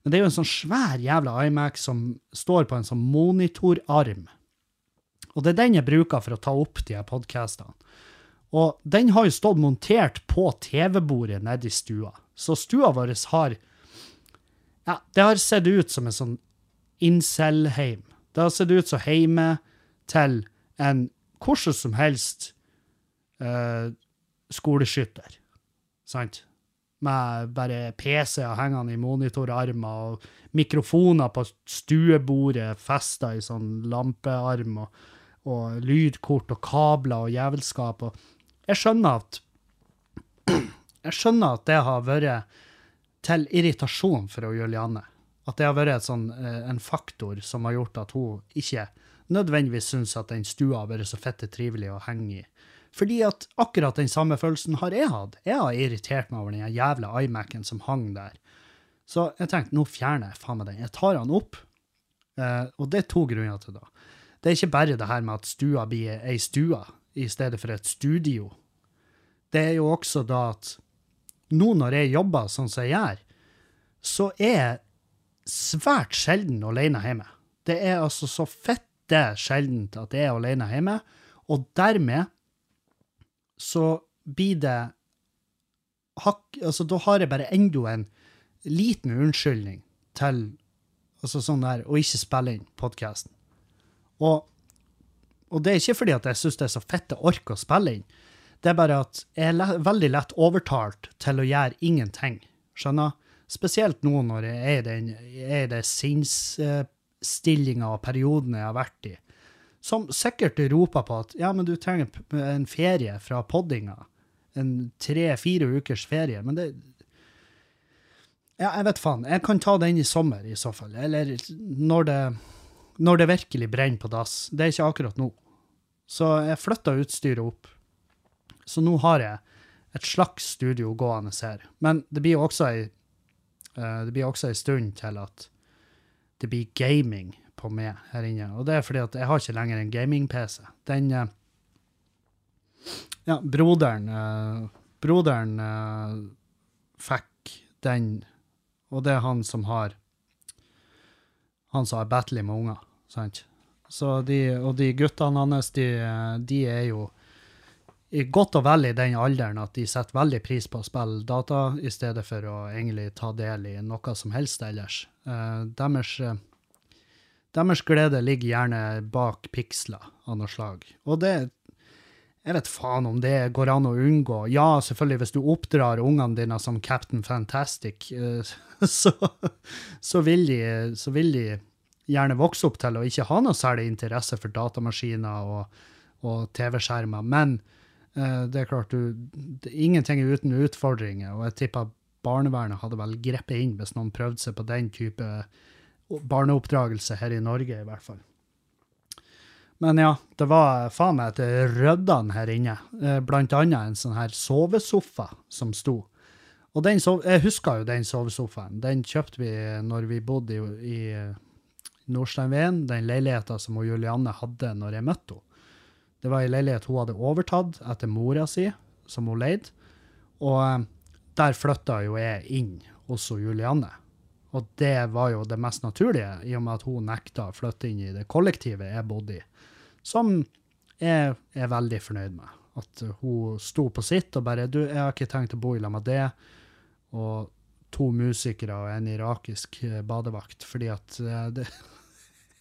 Men det er jo en sånn svær jævla iMac som står på en sånn monitorarm. Og det er den jeg bruker for å ta opp de her podkastene. Og den har jo stått montert på TV-bordet nede i stua. Så stua vår har Ja, det har sett ut som en sånn incel-heim. Det har sett ut som heime til en hvordan som helst uh, skoleskytter. Sant? Med bare PC-er hengende i monitorarmer og mikrofoner på stuebordet festa i sånn lampearm, og, og, lydkort og kabler og jævelskap. Og jeg skjønner at Jeg skjønner at det har vært til irritasjon for Juliane. At det har vært sånn, eh, en faktor som har gjort at hun ikke nødvendigvis syns at den stua har vært så fette trivelig å henge i. Fordi at akkurat den samme følelsen har jeg hatt. Jeg har irritert meg over den jævla iMac-en som hang der. Så jeg tenkte nå fjerner jeg faen meg den. Jeg tar den opp. Uh, og det er to grunner til det. Det er ikke bare det her med at stua blir ei stue i stedet for et studio. Det er jo også da at nå når jeg jobber sånn som jeg gjør, så er jeg svært sjelden alene hjemme. Det er altså så fette sjeldent at jeg er alene hjemme, og dermed så blir det hakk, altså Da har jeg bare enda en liten unnskyldning til altså sånn der, å ikke spille inn podkasten. Og, og, det er ikke fordi at jeg syns det er så fette ork å spille inn. Det er bare at jeg er veldig lett overtalt til å gjøre ingenting. Skjønner? Spesielt nå når jeg er i den er det sinnsstillinga og perioden jeg har vært i. Som sikkert roper på at ja, men du trenger en ferie fra poddinga. En tre-fire ukers ferie. Men det Ja, jeg vet faen. Jeg kan ta den i sommer, i så fall. Eller når det, når det virkelig brenner på dass. Det er ikke akkurat nå. Så jeg flytta utstyret opp. Så nå har jeg et slags studio gående her. Men det blir også ei eh, det blir også ei stund til at det blir gaming på meg her inne. Og det er fordi at jeg har ikke lenger en gaming-PC. Den eh, Ja, broderen eh, Broderen fikk den, og det er han som har Han som har battle med unger, sant? De, og de guttene hans, de, de er jo godt og vel i den alderen at de setter veldig pris på å spille data, i stedet for å egentlig ta del i noe som helst ellers. Eh, deres, eh, deres glede ligger gjerne bak piksler av noe slag. Og det Jeg vet faen om det går an å unngå. Ja, selvfølgelig, hvis du oppdrar ungene dine som Captain Fantastic, eh, så, så, vil de, så vil de gjerne vokse opp til å ikke ha noe særlig interesse for datamaskiner og, og TV-skjermer. Men eh, det er klart, du, det, ingenting er uten utfordringer, og jeg tipper barnevernet hadde vel grepet inn hvis noen prøvde seg på den type barneoppdragelse her i Norge, i hvert fall. Men ja, det var faen meg et røddan her inne. Eh, Blant annet en sånn her sovesofa som sto. Og den sov jeg husker jo den sovesofaen. Den kjøpte vi når vi bodde i, i Nordsteinveien, den leiligheten som Julianne hadde når jeg møtte henne. Det var en leilighet hun hadde overtatt etter mora si, som hun leide. Og eh, der flytta jo jeg inn hos Julianne. Og det var jo det mest naturlige, i og med at hun nekta å flytte inn i det kollektivet jeg bodde i. Som jeg er veldig fornøyd med. At hun sto på sitt og bare Du, jeg har ikke tenkt å bo i lag med det. Og to musikere og en irakisk eh, badevakt, fordi at eh, det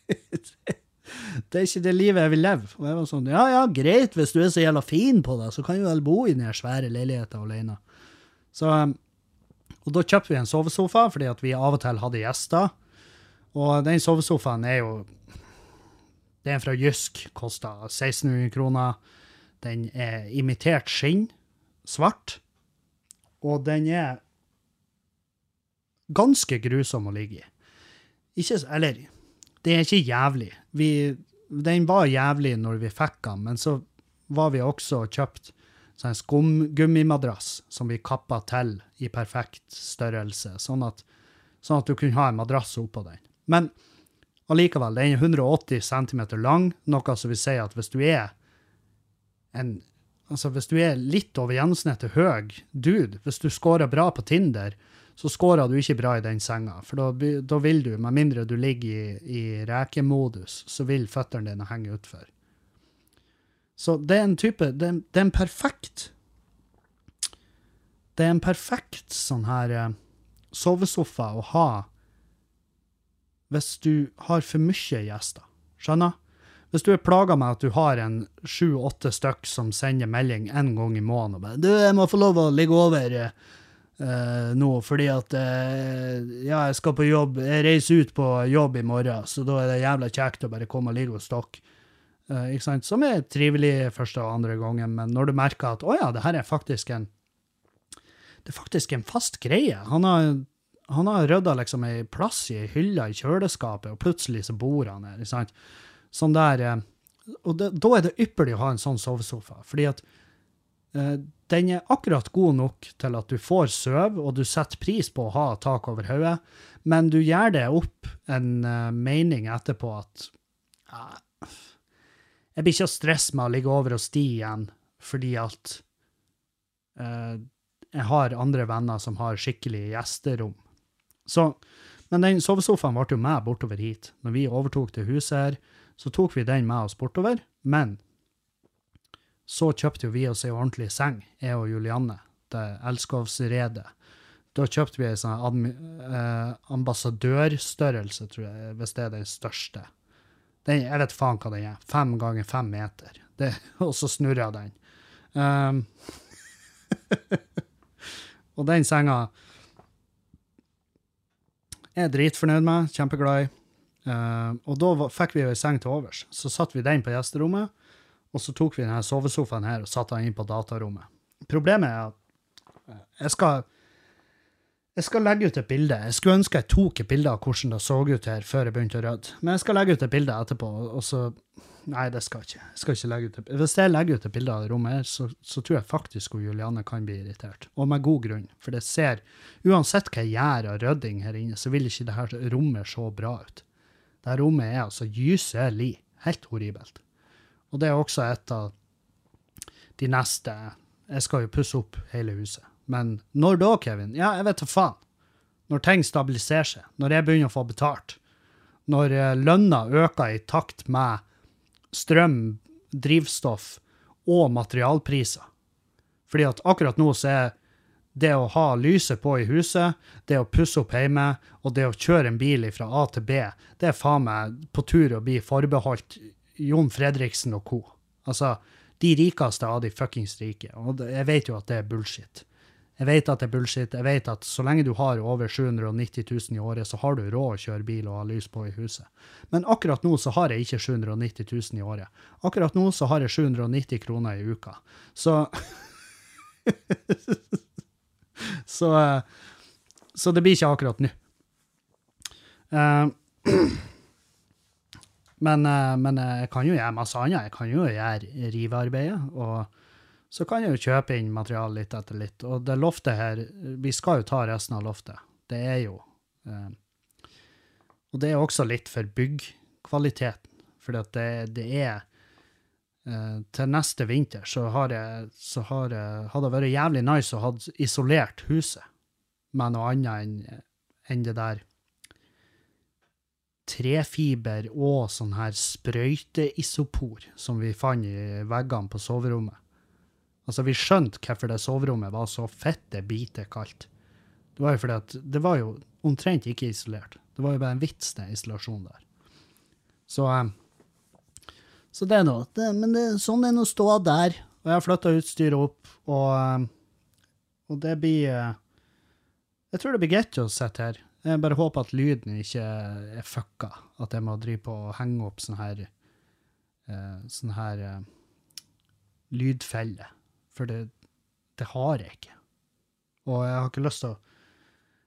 Det er ikke det livet jeg vil leve. Og jeg var sånn, ja ja, greit, hvis du er så jævla fin på det, så kan du vel bo i den svære leiligheten alene. Så, um, og da kjøpte vi en sovesofa, fordi at vi av og til hadde gjester. Og den sovesofaen er jo Det er en fra Jysk, kosta 1600 kroner. Den er imitert skinn, svart. Og den er ganske grusom å ligge i. Ikke, eller, det er ikke jævlig. Vi, den var jævlig når vi fikk den, men så var vi også og kjøpt sånn skumgummimadrass som vi kappa til i perfekt størrelse, sånn at, sånn at du kunne ha en madrass oppå den. Men allikevel, den er 180 cm lang, noe som vil si at hvis du er en Altså, hvis du er litt over gjennomsnittet høy dude, hvis du scorer bra på Tinder, så scorer du ikke bra i den senga. For da, da vil du, med mindre du ligger i, i rekemodus, så vil føttene dine henge utfor. Så det er en type Det, det er en perfekt Det er en perfekt sånn her eh, sovesofa å ha hvis du har for mye gjester. Skjønner? Hvis du er plaga med at du har en sju-åtte stykk som sender melding en gang i måneden og bare 'Du, jeg må få lov å ligge over eh, eh, nå, fordi at uh, Ja, jeg skal på jobb. Jeg reiser ut på jobb i morgen, så da er det jævla kjekt å bare komme og ligge hos dere. Uh, ikke sant? Som er trivelig første og andre gangen, men når du merker at 'Å ja, det her er faktisk en Det er faktisk en fast greie'. Han har han har rydda liksom ei plass i ei hylle i kjøleskapet, og plutselig så bor han der. ikke sant? Sånn der, eh, og det, Da er det ypperlig å ha en sånn sovesofa, fordi at eh, den er akkurat god nok til at du får sove, og du setter pris på å ha tak over hodet, men du gjør det opp en uh, mening etterpå at uh, jeg blir ikke å stresse med å ligge over hos de igjen, fordi at uh, jeg har andre venner som har skikkelig gjesterom. Så, men den sovesofaen ble jo med bortover hit. Når vi overtok det huset her, så tok vi den med oss bortover, men så kjøpte jo vi oss ei ordentlig seng, jeg og Julianne, det elskovsredet. Da kjøpte vi ei sånn eh, ambassadørstørrelse, tror jeg, hvis det er den største. Den, jeg vet faen hva den er. Fem ganger fem meter. Det, og så snurrer den. Um, og den senga er jeg dritfornøyd med, kjempeglad i. Uh, og da fikk vi jo ei seng til overs. Så satte vi den på gjesterommet, og så tok vi denne sovesofaen her og satte den inn på datarommet. Problemet er at jeg skal jeg skal legge ut et bilde. Jeg skulle ønske jeg tok et bilde av hvordan det så ut her før jeg begynte å rydde. Men jeg skal legge ut et bilde etterpå, og så Nei, det skal jeg ikke. Jeg skal ikke legge ut et, Hvis jeg legger ut et bilde av det rommet her, så, så tror jeg faktisk hun Juliane kan bli irritert. Og med god grunn. For det ser Uansett hva jeg gjør av rydding her inne, så vil ikke det her rommet se bra ut. Det her rommet er altså gyselig. Helt horribelt. Og det er også et av de neste Jeg skal jo pusse opp hele huset. Men når da, Kevin? Ja, jeg vet da faen. Når ting stabiliserer seg. Når jeg begynner å få betalt. Når eh, lønna øker i takt med strøm, drivstoff og materialpriser. Fordi at akkurat nå så er det å ha lyset på i huset, det å pusse opp hjemme og det å kjøre en bil fra A til B, det er faen meg på tur å bli forbeholdt Jon Fredriksen og co. Altså, de rikeste av de fuckings rike. Og jeg vet jo at det er bullshit. Jeg vet at det er bullshit. Jeg vet at så lenge du har over 790 000 i året, så har du råd å kjøre bil og ha lys på i huset. Men akkurat nå så har jeg ikke 790 000 i året. Akkurat nå så har jeg 790 kroner i uka. Så så, så, det blir ikke akkurat nå. Uh, men, uh, men, jeg kan jo gjøre masse annet. Jeg kan jo gjøre rivearbeidet. og så kan jeg jo kjøpe inn materiale litt etter litt. Og det loftet her, vi skal jo ta resten av loftet. Det er jo eh, Og det er også litt for byggkvaliteten. For det, det, er eh, Til neste vinter så har jeg, så har hadde det vært jævlig nice å ha isolert huset med noe annet enn en det der trefiber og sånn her sprøyteisopor som vi fant i veggene på soverommet. Altså, vi skjønte hvorfor det soverommet var så fette bite kaldt. Det var jo fordi at det var jo omtrent ikke isolert. Det var jo bare en vits, den isolasjonen der. Så, um, så det er noe. Men det, sånn er nå ståa der. Og jeg har flytta utstyret opp, og, um, og det blir uh, Jeg tror det blir greit å sitte her. Jeg bare håper at lyden ikke er fucka. At jeg må drive på og henge opp sånn her uh, Sånn her uh, lydfelle. For det, det har jeg ikke. Og jeg har ikke lyst til å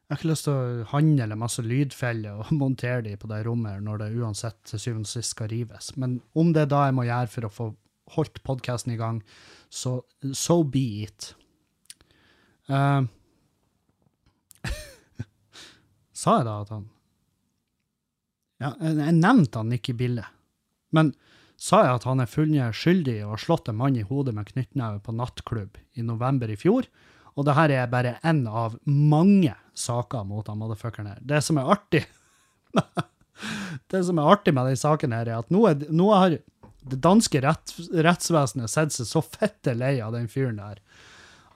jeg har ikke lyst til å handle masse lydfeller og montere de på det rommet når det uansett til syvende og sist skal rives. Men om det er da jeg må gjøre for å få holdt podkasten i gang, så so be it. Uh, sa jeg da at han Ja, jeg, nevnte han ikke i bildet. Men sa jeg at han er funnet skyldig i å ha slått en mann i hodet med knyttneve på nattklubb i november i fjor. Og det her er bare én av mange saker mot han motherfuckeren her. Det som er artig Det som er artig med den saken, her er at nå, er, nå har det danske rett, rettsvesenet sett seg så fette lei av den fyren der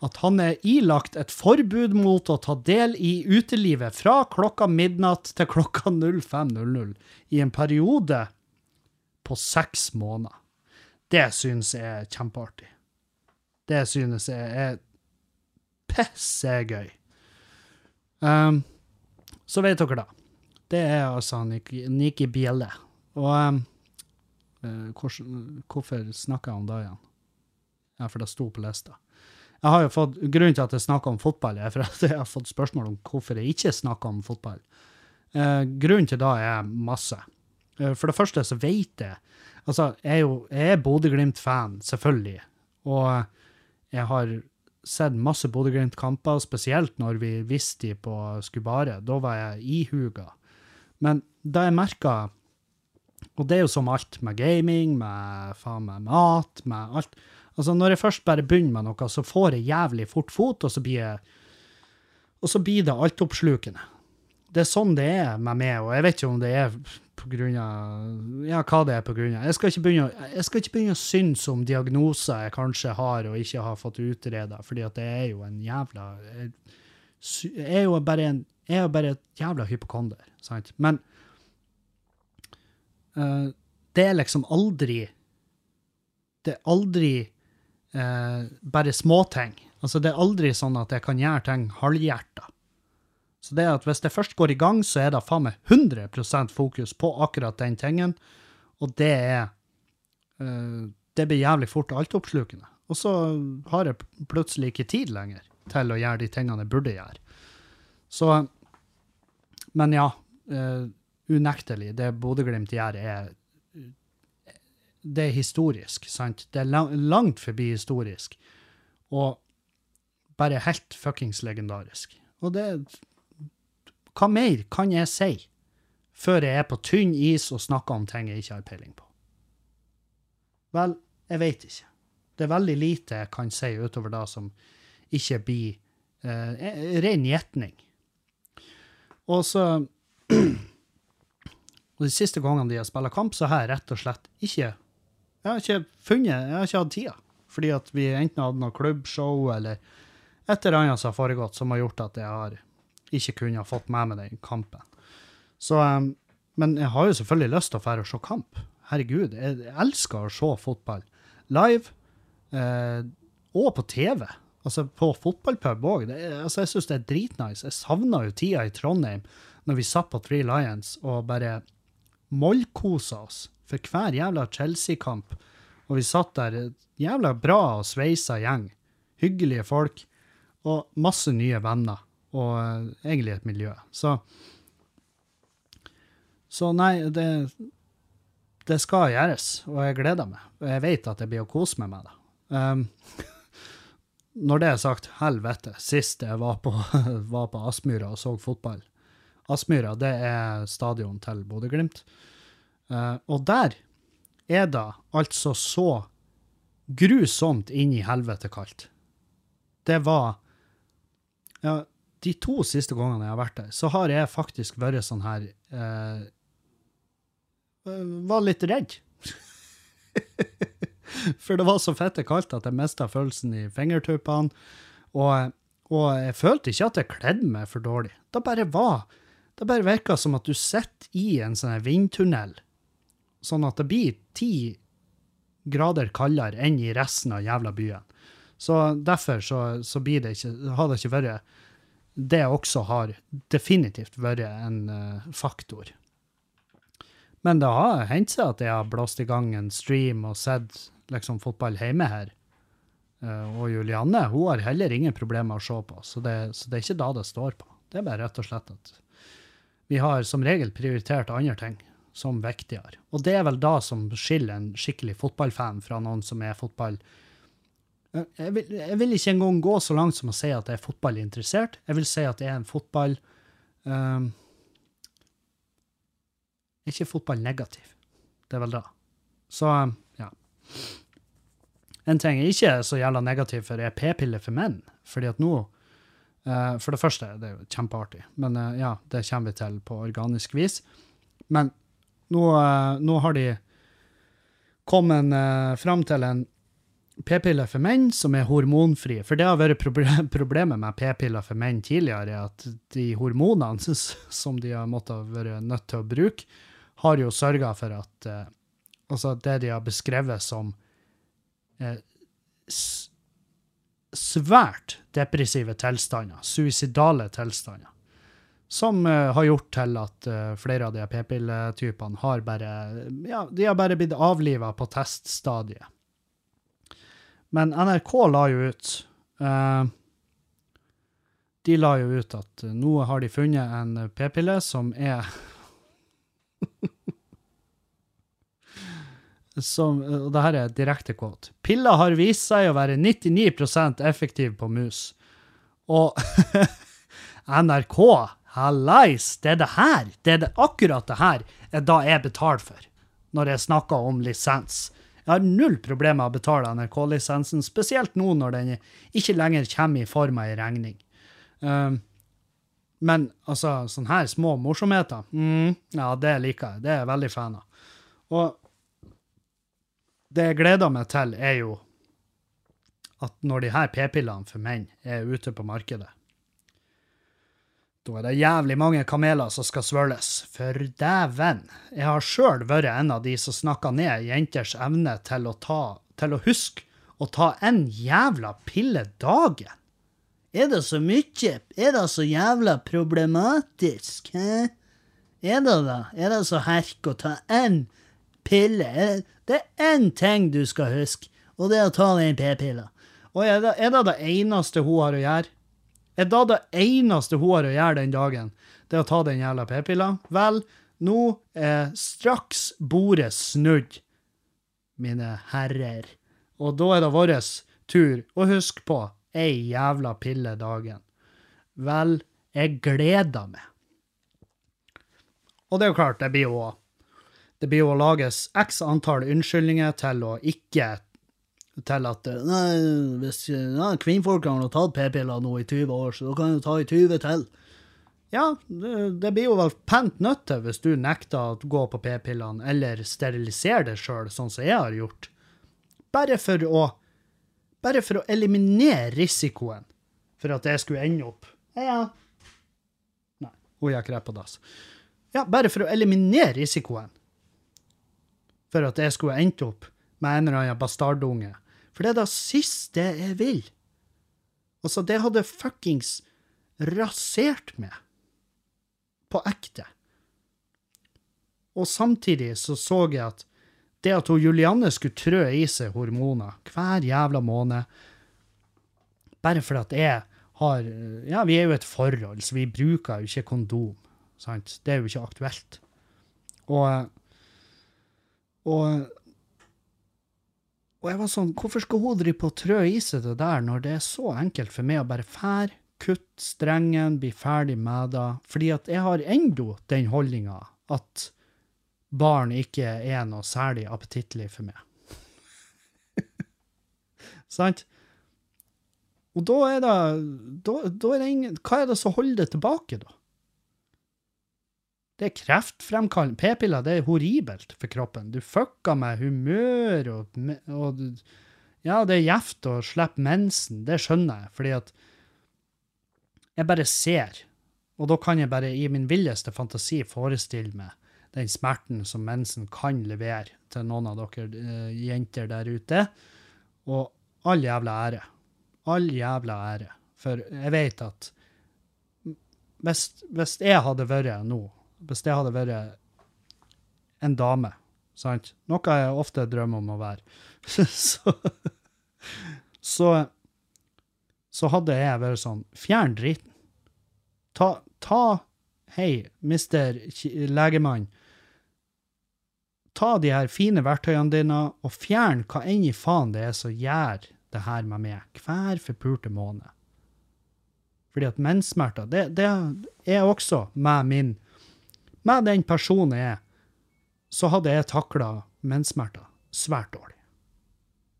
at han er ilagt et forbud mot å ta del i utelivet fra klokka midnatt til klokka 05.00 i en periode på seks måneder. Det synes jeg er kjempeartig. Det synes jeg er pissegøy. Um, så vet dere, da. Det er altså Niki Bjelle. Og um, hvor, hvorfor snakker jeg om det igjen? Ja, for det sto på lista. Jeg har jo fått, Grunnen til at jeg snakker om fotball, er for at jeg har fått spørsmål om hvorfor jeg ikke snakker om fotball. Eh, grunnen til det er masse. Eh, for det første så vet jeg Altså, jeg er jo jeg er Bodø-Glimt-fan, selvfølgelig. Og jeg har sett masse Bodø-Glimt-kamper, spesielt når vi visste de på Skubare. Da var jeg ihuga. Men da jeg merka Og det er jo som alt med gaming, med faen meg mat, med alt. Altså, når jeg først bare begynner med noe, så får jeg jævlig fort fot, og så blir jeg Og så blir det altoppslukende. Det er sånn det er med meg, og jeg vet ikke om det er på grunn av Ja, hva det er på grunn av. Jeg skal ikke begynne, jeg skal ikke begynne å synes om diagnoser jeg kanskje har og ikke har fått utreda, fordi at det er jo en jævla Jeg er jo bare, en, jeg er jo bare et jævla hypokonder, sant? Men uh, det er liksom aldri Det er aldri uh, bare småting. Altså, det er aldri sånn at jeg kan gjøre ting halvhjerta. Så det at hvis det først går i gang, så er det faen meg 100 fokus på akkurat den tingen, og det er eh, Det blir jævlig fort altoppslukende. Og så har jeg plutselig ikke tid lenger til å gjøre de tingene jeg burde gjøre. Så Men ja, eh, unektelig, det Bodø-Glimt gjør, er det er historisk, sant? Det er langt forbi historisk. Og bare helt fuckings legendarisk. Og det Hva mer kan jeg si før jeg er på tynn is og snakker om ting jeg ikke har peiling på? Vel, jeg veit ikke. Det er veldig lite jeg kan si utover det som ikke blir eh, ren gjetning. Og så Og de siste gangene de har spilt kamp, så har jeg rett og slett ikke Jeg har ikke funnet Jeg har ikke hatt tida. Fordi at vi enten hadde noe klubbshow eller et eller annet som har foregått, som har gjort at jeg har ikke kunnet fått med meg den kampen. Så, um, men jeg har jo selvfølgelig lyst til å dra og se kamp. Herregud, jeg elsker å se fotball live eh, og på TV. Altså på fotballpub òg. Altså, jeg syns det er dritnice. Jeg savna jo tida i Trondheim når vi satt på Three Lions og bare mollkosa oss for hver jævla Chelsea-kamp. Og vi satt der, jævla bra og sveisa gjeng. Hyggelige folk. Og masse nye venner. Og uh, egentlig et miljø. Så Så nei, det Det skal gjøres, og jeg gleder meg. Og jeg vet at jeg blir å kose meg med det. Um, når det er sagt, helvete, sist jeg var på, var på Aspmyra og så fotball Aspmyra, det er stadion til Bodø-Glimt. Uh, og der er det altså så grusomt inn i helvete kaldt. Det var Ja, de to siste gangene jeg har vært der, så har jeg faktisk vært sånn her uh, Var litt redd. For det var så fette kaldt at jeg mista følelsen i fingertuppene. Og, og, jeg følte ikke at jeg kledde meg for dårlig. Det bare var Det bare virker som at du sitter i en sånn vindtunnel sånn at det blir ti grader kaldere enn i resten av jævla byen. Så derfor så, så blir det ikke, har det ikke vært Det også har definitivt vært en uh, faktor. Men det har hendt seg at jeg har blåst i gang en stream og sett liksom, fotball hjemme her. Uh, og Julianne hun har heller ingen problemer med å se på, så det, så det er ikke da det står på. Det er bare rett og slett at vi har som regel prioritert andre ting som viktigere. Og det er vel da som skiller en skikkelig fotballfan fra noen som er fotball jeg vil, jeg vil, ikke engang gå så langt som å si at jeg er fotballinteressert. Jeg vil si at jeg er en fotball um, Ikke fotballnegativ. Det er vel det. Så, ja. En ting jeg ikke er så jævla negativ for, er p-piller for menn. Fordi at nå For det første, det er jo kjempeartig, men uh, ja, det kommer vi til på organisk vis. Men nå, eh, nå har de kommet fram til en p-pille for menn som er hormonfri. For det har vært problemet med p-piller for menn tidligere, at de hormonene som de har måttet være nødt til å bruke, har jo sørga for at Altså det de har beskrevet som uh, svært depressive tilstander, suicidale tilstander som uh, har gjort til at uh, flere av de p-pilletypene har bare ja, de har bare blitt avliva på teststadiet. Men NRK la jo ut uh, De la jo ut at nå har de funnet en p-pille som er som, og det her er direkte quote. Pilla har vist seg å være 99% effektiv på mus. Og NRK Hallais, det er det her, det er det, akkurat det her er da jeg betaler for, når jeg snakker om lisens. Jeg har null problemer med å betale NRK-lisensen, spesielt nå når den ikke lenger kommer i form av ei regning. Um, men altså, sånne her små morsomheter, mm, ja, det liker jeg. Det er jeg veldig fan av. Og det jeg gleder meg til, er jo at når de her p-pillene for menn er ute på markedet, da er det jævlig mange kameler som skal svøles. For dæven. Jeg har sjøl vært en av de som snakka ned jenters evne til å, ta, til å huske å ta en jævla pille dagen. Er det så mye? Er det så jævla problematisk? Hæ? Er det da? Er det så herk å ta én pille? Det er én ting du skal huske, og det er å ta den p-pilla. Og er det, er det det eneste hun har å gjøre? Er det det eneste hun har å gjøre den dagen? Det er å ta den jævla p-pilla? Vel, nå er straks bordet snudd, mine herrer. Og da er det vår tur å huske på ei jævla pille dagen. Vel, jeg gleder meg. Og det er jo klart, det blir jo det blir jo å lages x antall unnskyldninger til å ikke til at nei, hvis ja, kvinnfolkene har tatt p-piller nå i 20 år, så da kan de ta i 20 til. Ja, det, det blir jo vel pent nødt til hvis du nekter å gå på p-pillene, eller sterilisere deg sjøl, sånn som jeg har gjort. Bare for å Bare for å eliminere risikoen for at jeg skulle ende opp Ja. Nei, hun gikk rett på dass. Ja, bare for å eliminere risikoen for at jeg skulle endt opp med en eller annen bastardunge. For det er det siste jeg vil. Altså, det hadde fuckings rasert meg. På ekte. Og samtidig så så jeg at det at hun Julianne skulle trø i seg hormoner hver jævla måned, bare fordi at jeg har Ja, vi er jo et forhold, så vi bruker jo ikke kondom. Sant? Det er jo ikke aktuelt. Og og, og jeg var sånn, hvorfor skal hun drive på å trø i seg det der, når det er så enkelt for meg å bare fære, kutte strengen, bli ferdig med det? Fordi at jeg har ennå den holdninga at barn ikke er noe særlig appetittlig for meg. Sant? Og da er det, da, da er det ingen, Hva er det som holder det tilbake, da? Det er kreftfremkallende. P-piller det er horribelt for kroppen. Du fucker med humør og, og Ja, det er gjevt å slippe mensen, det skjønner jeg, fordi at jeg bare ser, og da kan jeg bare i min villeste fantasi forestille meg den smerten som mensen kan levere til noen av dere uh, jenter der ute. Og all jævla ære. All jævla ære. For jeg vet at hvis, hvis jeg hadde vært nå hvis det hadde vært en dame, sant? Noe jeg ofte drømmer om å være, så, så, så hadde jeg vært sånn Fjern driten. Ta, ta Hei, mister legemann. Ta de her fine verktøyene dine og fjern hva enn i faen det er som gjør det her med meg hver forpulte måned. Fordi at menssmerter, det, det er også med min med den personen jeg er, så hadde jeg takla menssmerter svært dårlig.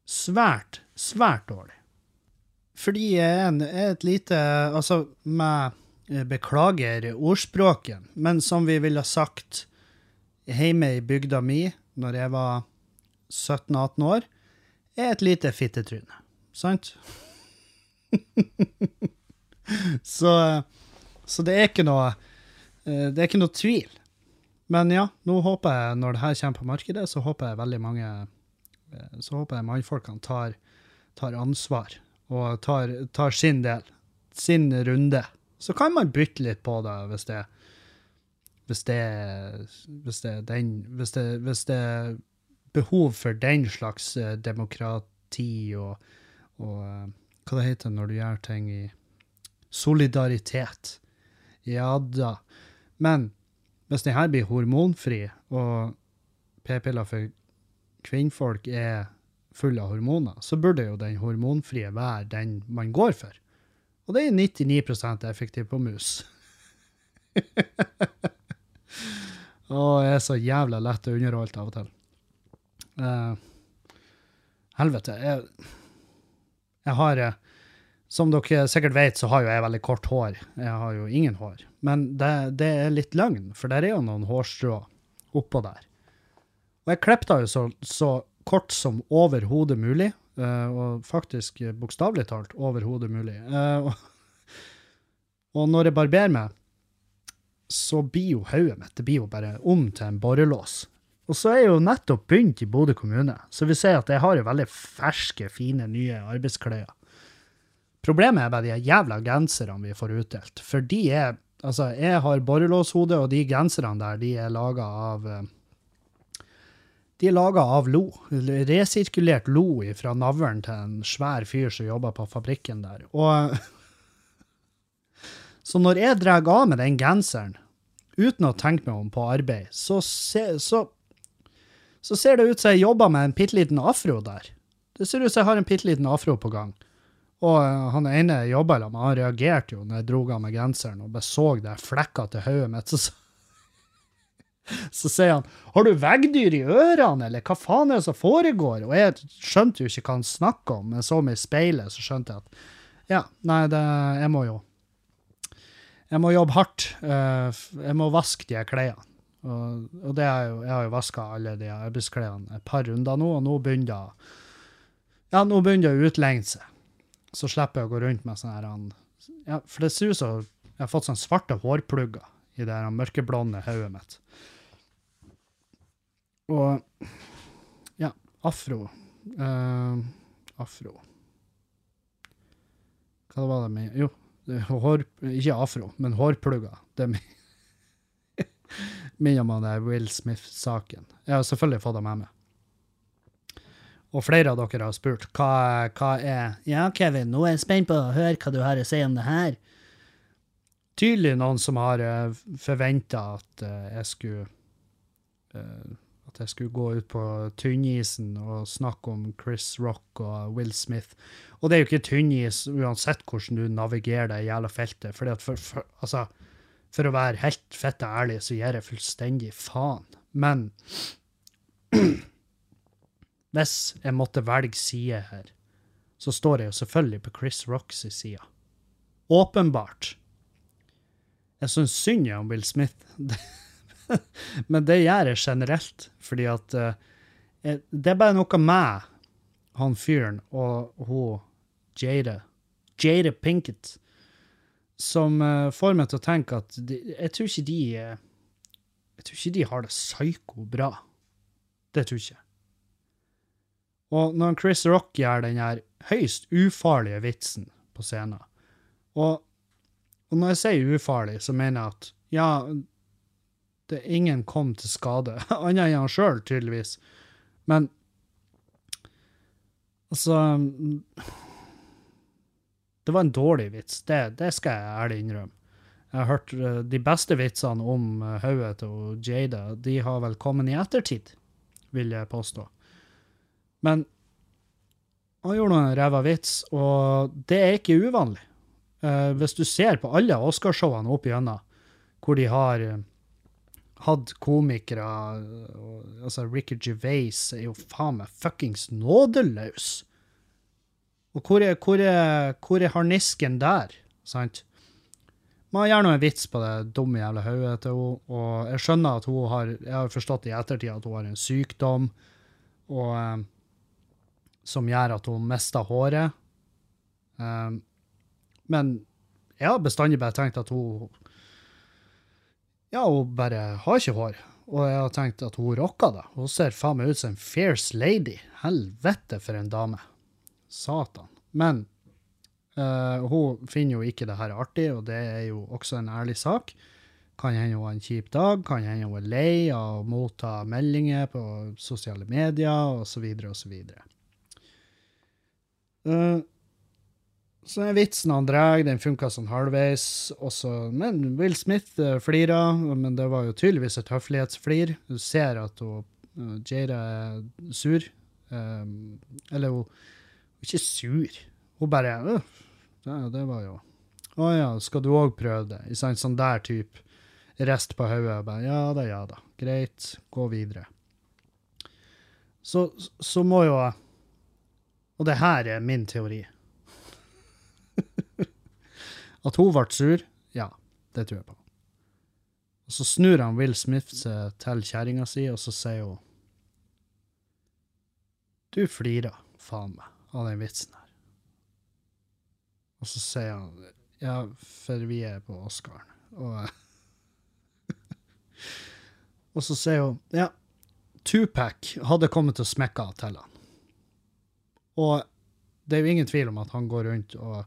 Svært, svært dårlig. Fordi jeg er et lite Altså, med eh, Beklager ordspråken, men som vi ville sagt hjemme i bygda mi når jeg var 17-18 år, er et lite fittetryne. Sant? så, så det er ikke noe det er ikke noe tvil. Men ja, nå håper jeg, når det her kommer på markedet, så håper jeg veldig mange eh, Så håper jeg mannfolkene tar, tar, ansvar og tar, tar, sin del, sin runde. Så kan man bytte litt på det hvis det hvis det, hvis det, den, hvis det, hvis det er behov for den slags eh, demokrati og, og hva det heter når du gjør ting i solidaritet. Ja da. Men hvis denne blir hormonfri, og p-piller for kvinnfolk er full av hormoner, så burde jo den hormonfrie være den man går for. Og det er 99% effektiv på mus. Å, jeg er så jævla lett å underholde av og til. Uh, helvete. Jeg, jeg har uh, som dere sikkert vet, så har jo jeg veldig kort hår. Jeg har jo ingen hår. Men det, det er litt løgn, for der er jo noen hårstrå oppå der. Og jeg klippet jo så, så kort som overhodet mulig, uh, og faktisk bokstavelig talt overhodet mulig. Uh, og, og, når jeg barberer meg, så blir jo hodet mitt det blir jo bare om til en borrelås. Og så er jeg jo nettopp begynt i Bodø kommune, så vi ser at jeg har jo veldig ferske, fine, nye arbeidsklær. Problemet er bare de jævla genserne vi får utdelt. For de er Altså, jeg har borrelåshode, og de genserne der, de er laga av eh, De er laga av lo. Resirkulert lo fra navlen til en svær fyr som jobber på fabrikken der. Og Så når jeg drar av med den genseren, uten å tenke meg om på arbeid, så, se, så, så ser det ut som jeg jobber med en bitte liten afro der. Det ser ut som jeg har en bitte liten afro på gang. Og uh, han ene jeg jobba med, han reagerte jo når jeg dro av meg genseren og bare så det flekka til hodet mitt. Så, så sier han 'Har du veggdyr i ørene, eller hva faen er det som foregår?' Og jeg skjønte jo ikke hva han snakka om, men så meg i speilet, så skjønte jeg at ja, nei, det, jeg må jo Jeg må jobbe hardt. Uh, jeg må vaske de klærne. Og, og, jo, jeg har jo vaska alle de arbeidsklærne et par runder nå, og nå begynner det ja, å utlegne seg så slipper jeg å gå rundt med sånn her ja, For det ser ut som jeg har fått sånne svarte hårplugger i det her mørkeblonde hodet mitt. Og ja, afro uh, Afro Hva var det med Jo, hår, ikke afro, men hårplugger. Det minner meg om Will Smith-saken. Jeg har selvfølgelig fått det med meg og flere av dere har spurt hva, hva er Ja, Kevin, nå er jeg spent på å høre hva du har å si om det her. Tydelig noen som har uh, eh, forventa at uh, jeg skulle uh, At jeg skulle gå ut på tynnisen og snakke om Chris Rock og Will Smith. Og det er jo ikke tynnis uansett hvordan du navigerer det jævla feltet. Fordi at for, for, altså, for å være helt fette ærlig, så gir jeg fullstendig faen. Men hvis jeg måtte velge side her, så står jeg jo selvfølgelig på Chris Rocks side. Åpenbart. Jeg syns synd om Will Smith, men det gjør jeg generelt, fordi at uh, Det er bare noe med han fyren og hun Jada, Jade Pinkett, som uh, får meg til å tenke at de, jeg tror ikke de uh, Jeg tror ikke de har det psyko bra. Det tror jeg ikke. Og når Chris Rock gjør den her høyst ufarlige vitsen på scenen og, og, når jeg sier ufarlig, så mener jeg at ja, det er ingen kom til skade, annet enn han sjøl, tydeligvis. Men altså Det var en dårlig vits, det, det skal jeg ærlig innrømme. Jeg har hørt uh, de beste vitsene om uh, hodet til Jada, de har vel kommet i ettertid, vil jeg påstå. Men han gjorde noen ræva vits, og det er ikke uvanlig. Uh, hvis du ser på alle Oscarshowene opp igjennom, hvor de har uh, hatt komikere uh, Altså, Ricky Gervais er jo faen meg fuckings nådeløs. Og hvor er, hvor er, hvor er harnisken der, sant? Man gjør nå en vits på det dumme jævla hodet til henne, og jeg skjønner at hun har Jeg har forstått i ettertid at hun har en sykdom, og som gjør at hun mister håret. Um, men jeg har bestandig bare tenkt at hun Ja, hun bare har ikke hår. Og jeg har tenkt at hun rocker det. Hun ser faen meg ut som en fierce lady. Helvete for en dame. Satan. Men uh, hun finner jo ikke det her artig, og det er jo også en ærlig sak. Kan hende hun har en kjip dag, kan hende hun er lei av å motta meldinger på sosiale medier osv. osv. Uh, så den vitsen han drar, den funka sånn halvveis. Også, men Will Smith uh, flira, men det var jo tydeligvis et høflighetsflir. Du ser at hun, uh, Jada er sur. Um, eller hun er ikke sur. Hun bare uh, ja, det var jo Å ja, skal du òg prøve det? I sånn, sånn der type rest på hodet. Ja da, ja da. Greit, gå videre. Så, så må jo jeg og det her er min teori. At hun ble sur? Ja, det tror jeg på. Og Så snur han Will Smith seg til kjerringa si, og så sier hun Du flirer, faen meg, av den vitsen her. Og så sier han Ja, for vi er på Oscaren. Og, og så sier hun Ja, Tupac hadde kommet smekke av til han. Og det er jo ingen tvil om at han går rundt og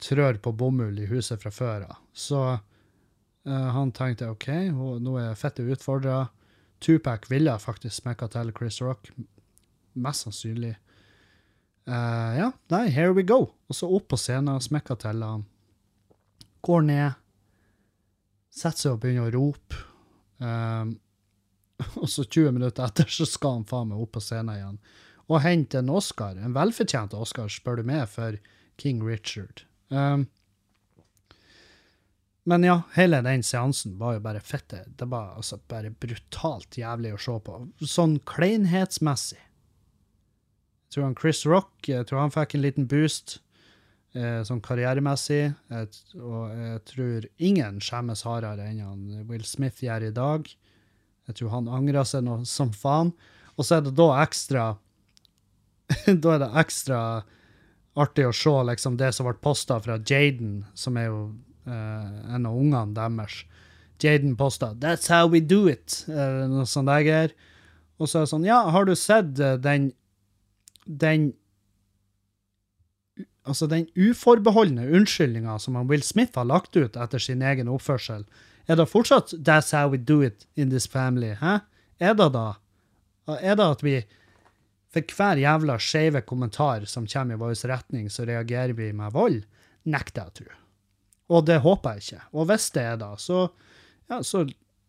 trør på bomull i huset fra før av. Så uh, han tenkte OK, nå er fettet utfordra. Tupac ville faktisk smekka til Chris Rock. Mest sannsynlig. Uh, ja, nei, here we go. Og så opp på scenen, smekka til han. Går ned. Setter seg og begynner å rope. Um, og så 20 minutter etter så skal han faen meg opp på scenen igjen. Og hente en Oscar, en velfortjent Oscar, spør du meg, for King Richard. Um, men ja, hele den seansen var jo bare fette. Det var altså bare brutalt jævlig å se på. Sånn kleinhetsmessig. Jeg tror han Chris Rock jeg tror han fikk en liten boost eh, sånn karrieremessig. Jeg, og jeg tror ingen skjemmes hardere enn han Will Smith gjør i dag. Jeg tror han angrer seg noe som faen. Og så er det da ekstra Da er det ekstra artig å se liksom det som ble posta fra Jaden, som er jo uh, en av ungene deres. Jaden posta 'That's how we do it', eller noe sånt der. Og så er det sånn Ja, har du sett eh, den Den Altså, den uforbeholdne unnskyldninga som Will Smith har lagt ut etter sin egen oppførsel, er det fortsatt 'That's how we do it in this family'? Hæ? Er det da? Er det at vi for hver jævla skeive kommentar som kommer i vår retning, så reagerer vi med vold? Nekter jeg å tro. Og det håper jeg ikke. Og hvis det er da, så, ja, så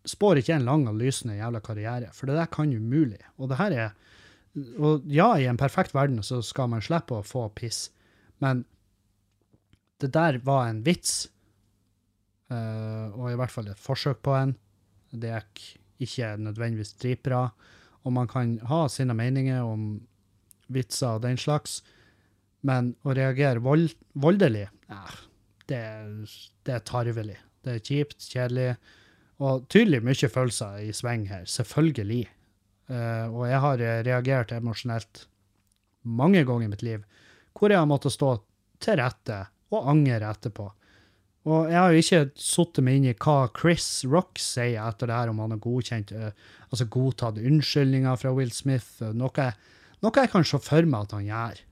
spår ikke en lang og lysende jævla karriere, for det der kan umulig. Og det her er Og ja, i en perfekt verden så skal man slippe å få piss, men det der var en vits, eh, og i hvert fall et forsøk på en. Det gikk ikke nødvendigvis dritbra, og man kan ha sine meninger om vitser og den slags, men å reagere vold, voldelig, eh, det, det er tarvelig. Det er kjipt, kjedelig, og tydelig mye følelser i sving her, selvfølgelig. Eh, og jeg har eh, reagert emosjonelt mange ganger i mitt liv, hvor jeg har måttet stå til rette og angre etterpå. Og jeg har jo ikke satt meg inn i hva Chris Rock sier etter det her, om han har godkjent, eh, altså godtatt unnskyldninger fra Will Smith, eh, noe, noe jeg kan se for meg at han gjør.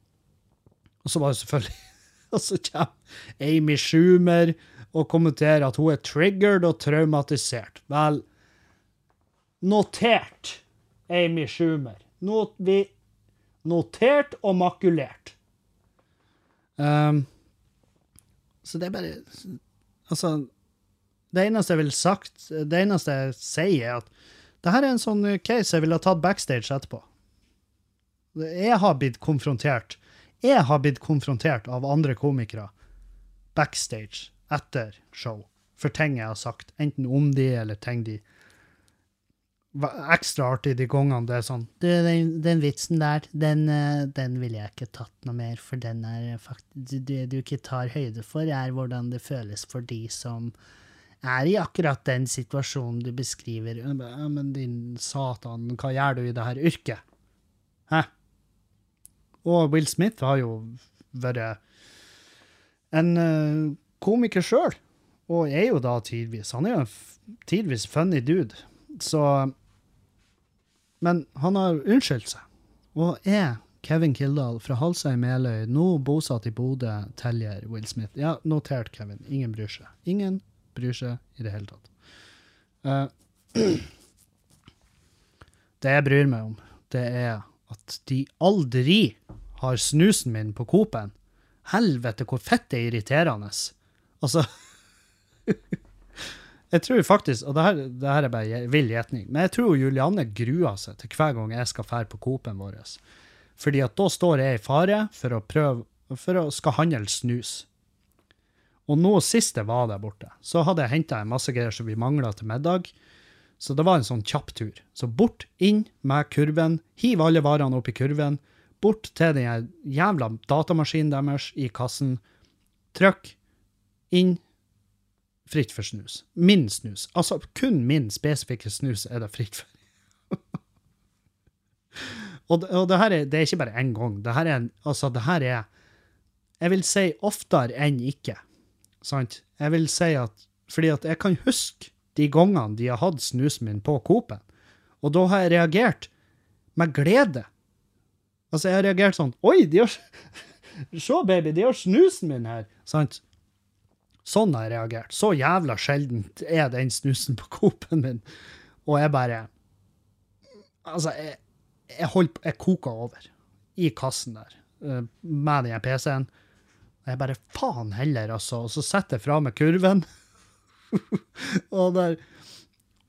Og så var det selvfølgelig Og så kommer Amy Schumer og kommenterer at hun er triggered og traumatisert. Vel, notert, Amy Schumer. Not, vi, notert og makulert. Um, så det er bare Altså, det eneste jeg vil sagt, det eneste jeg sier, er at det her er en sånn case jeg ville ha tatt backstage etterpå. Jeg har blitt konfrontert. Jeg har blitt konfrontert av andre komikere backstage etter show for ting jeg har sagt, enten om de eller ting de ekstra artig de gangene det er sånn Du, den, den vitsen der, den, eh, den ville jeg ikke tatt noe mer, for den er faktisk Det du ikke tar høyde for, er hvordan det føles for de som er i akkurat den situasjonen du beskriver. Ja, men din satan, hva gjør du i det her yrket? Hæ? Og Will Smith har jo vært en eh, komiker sjøl, og er jo da tidvis. Han er jo en tidvis funny dude, så Men han har unnskyldt seg, og er Kevin Kildahl fra Halsheim Meløy, nå bosatt i Bodø, teljer Will Smith. Ja, notert, Kevin. Ingen bryr seg. Ingen bryr seg i det hele tatt. Uh, det jeg bryr meg om, det er at de aldri har snusen min på Coop-en. Helvete, hvor fett det er irriterende. Altså Jeg tror faktisk, og det her, det her er bare vill gjetning, men jeg tror Julianne gruer seg til hver gang jeg skal fære på Coop-en vår. Fordi at da står jeg i fare for å prøve for å skal handle snus. Og nå sist jeg var der borte, så hadde jeg henta en masse greier som vi mangla til middag. Så det var en sånn kjapp tur. Så bort, inn med kurven, hiv alle varene opp i kurven, bort til den jævla datamaskinen deres i kassen, trykk, inn, fritt for snus. Min snus. Altså, kun min spesifikke snus er det fritt for. og og det her er, det er ikke bare én gang. Det her er, altså, det her er, jeg vil si oftere enn ikke. Sant? Jeg vil si at, fordi at jeg kan huske de gangene de har hatt snusen min på Coop-en, og da har jeg reagert med glede. Altså, jeg har reagert sånn, oi, de har, se baby, de har snusen min her, sant? Sånn har jeg reagert. Så jævla sjeldent er den snusen på Coop-en min. Og jeg bare Altså, jeg, jeg, holdt, jeg koka over i kassen der eh, med den PC-en. Og jeg bare faen heller, altså. Og så setter jeg fra meg kurven. og, der,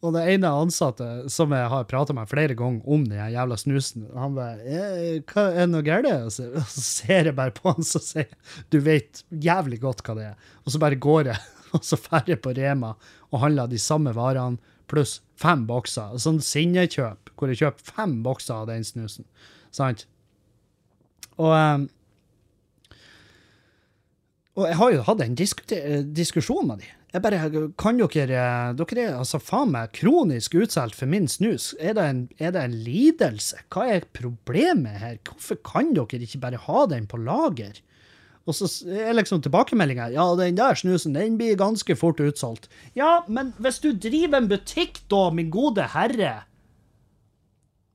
og det ene ansatte som jeg har prata med flere ganger om den jævla snusen, han bare «Eh, hva, 'Er noe galt?' Og så, ser jeg bare på han og sier 'Du vet jævlig godt hva det er'. Og så bare går jeg, og så drar jeg på Rema og handler de samme varene pluss fem bokser. Sånn sinnekjøp, hvor jeg kjøper fem bokser av den snusen. Sant? Og um, og jeg har jo hatt en diskusjon med de. Jeg bare, kan dere, dere er altså faen meg kronisk utsolgt for min snus. Er det, en, er det en lidelse? Hva er problemet her? Hvorfor kan dere ikke bare ha den på lager? Og så er liksom tilbakemeldinga ja, den der snusen den blir ganske fort utsolgt. Ja, men hvis du driver en butikk da, min gode herre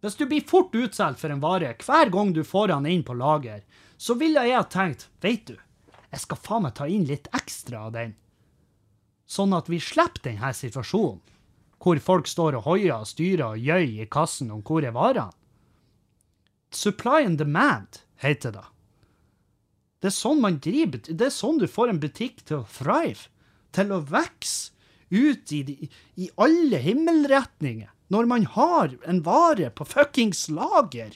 Hvis du blir fort utsolgt for en vare hver gang du får den inn på lager, så ville jeg ha tenkt, veit du, jeg skal faen meg ta inn litt ekstra av den. Sånn at vi slipper denne situasjonen, hvor folk står og hoier og styrer og gjør i kassen om hvor er varene. Supply and demand, heter det. Det er sånn man driver Det er sånn du får en butikk til å thrive, til å vokse ut i, de, i alle himmelretninger, når man har en vare på fuckings lager.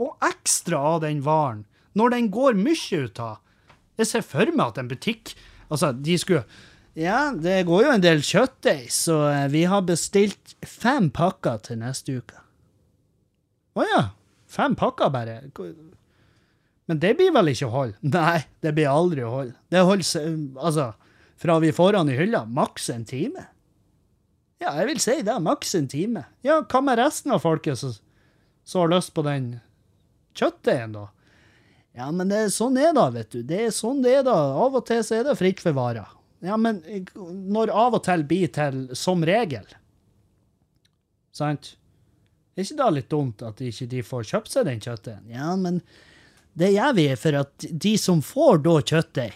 Og ekstra av den varen, når den går mye ut av. Jeg ser for meg at en butikk Altså, de skulle Ja, det går jo en del kjøttdeig, så eh, vi har bestilt fem pakker til neste uke. Å ja. Fem pakker bare? Men det blir vel ikke hold? Nei, det blir aldri hold. Det holder seg, altså, fra vi får han i hylla, maks en time. Ja, jeg vil si det, maks en time. Ja, hva med resten av folket som har lyst på den kjøttdeigen, da? Ja, men det sånn det er da, vet du. Det er sånn det er da. Av og til så er det fritt for varer. Ja, men når av og til blir til som regel, sant? Er ikke da litt dumt at ikke de får kjøpt seg den kjøttdeigen? Ja, men det gjør vi for at de som får da kjøttdeig,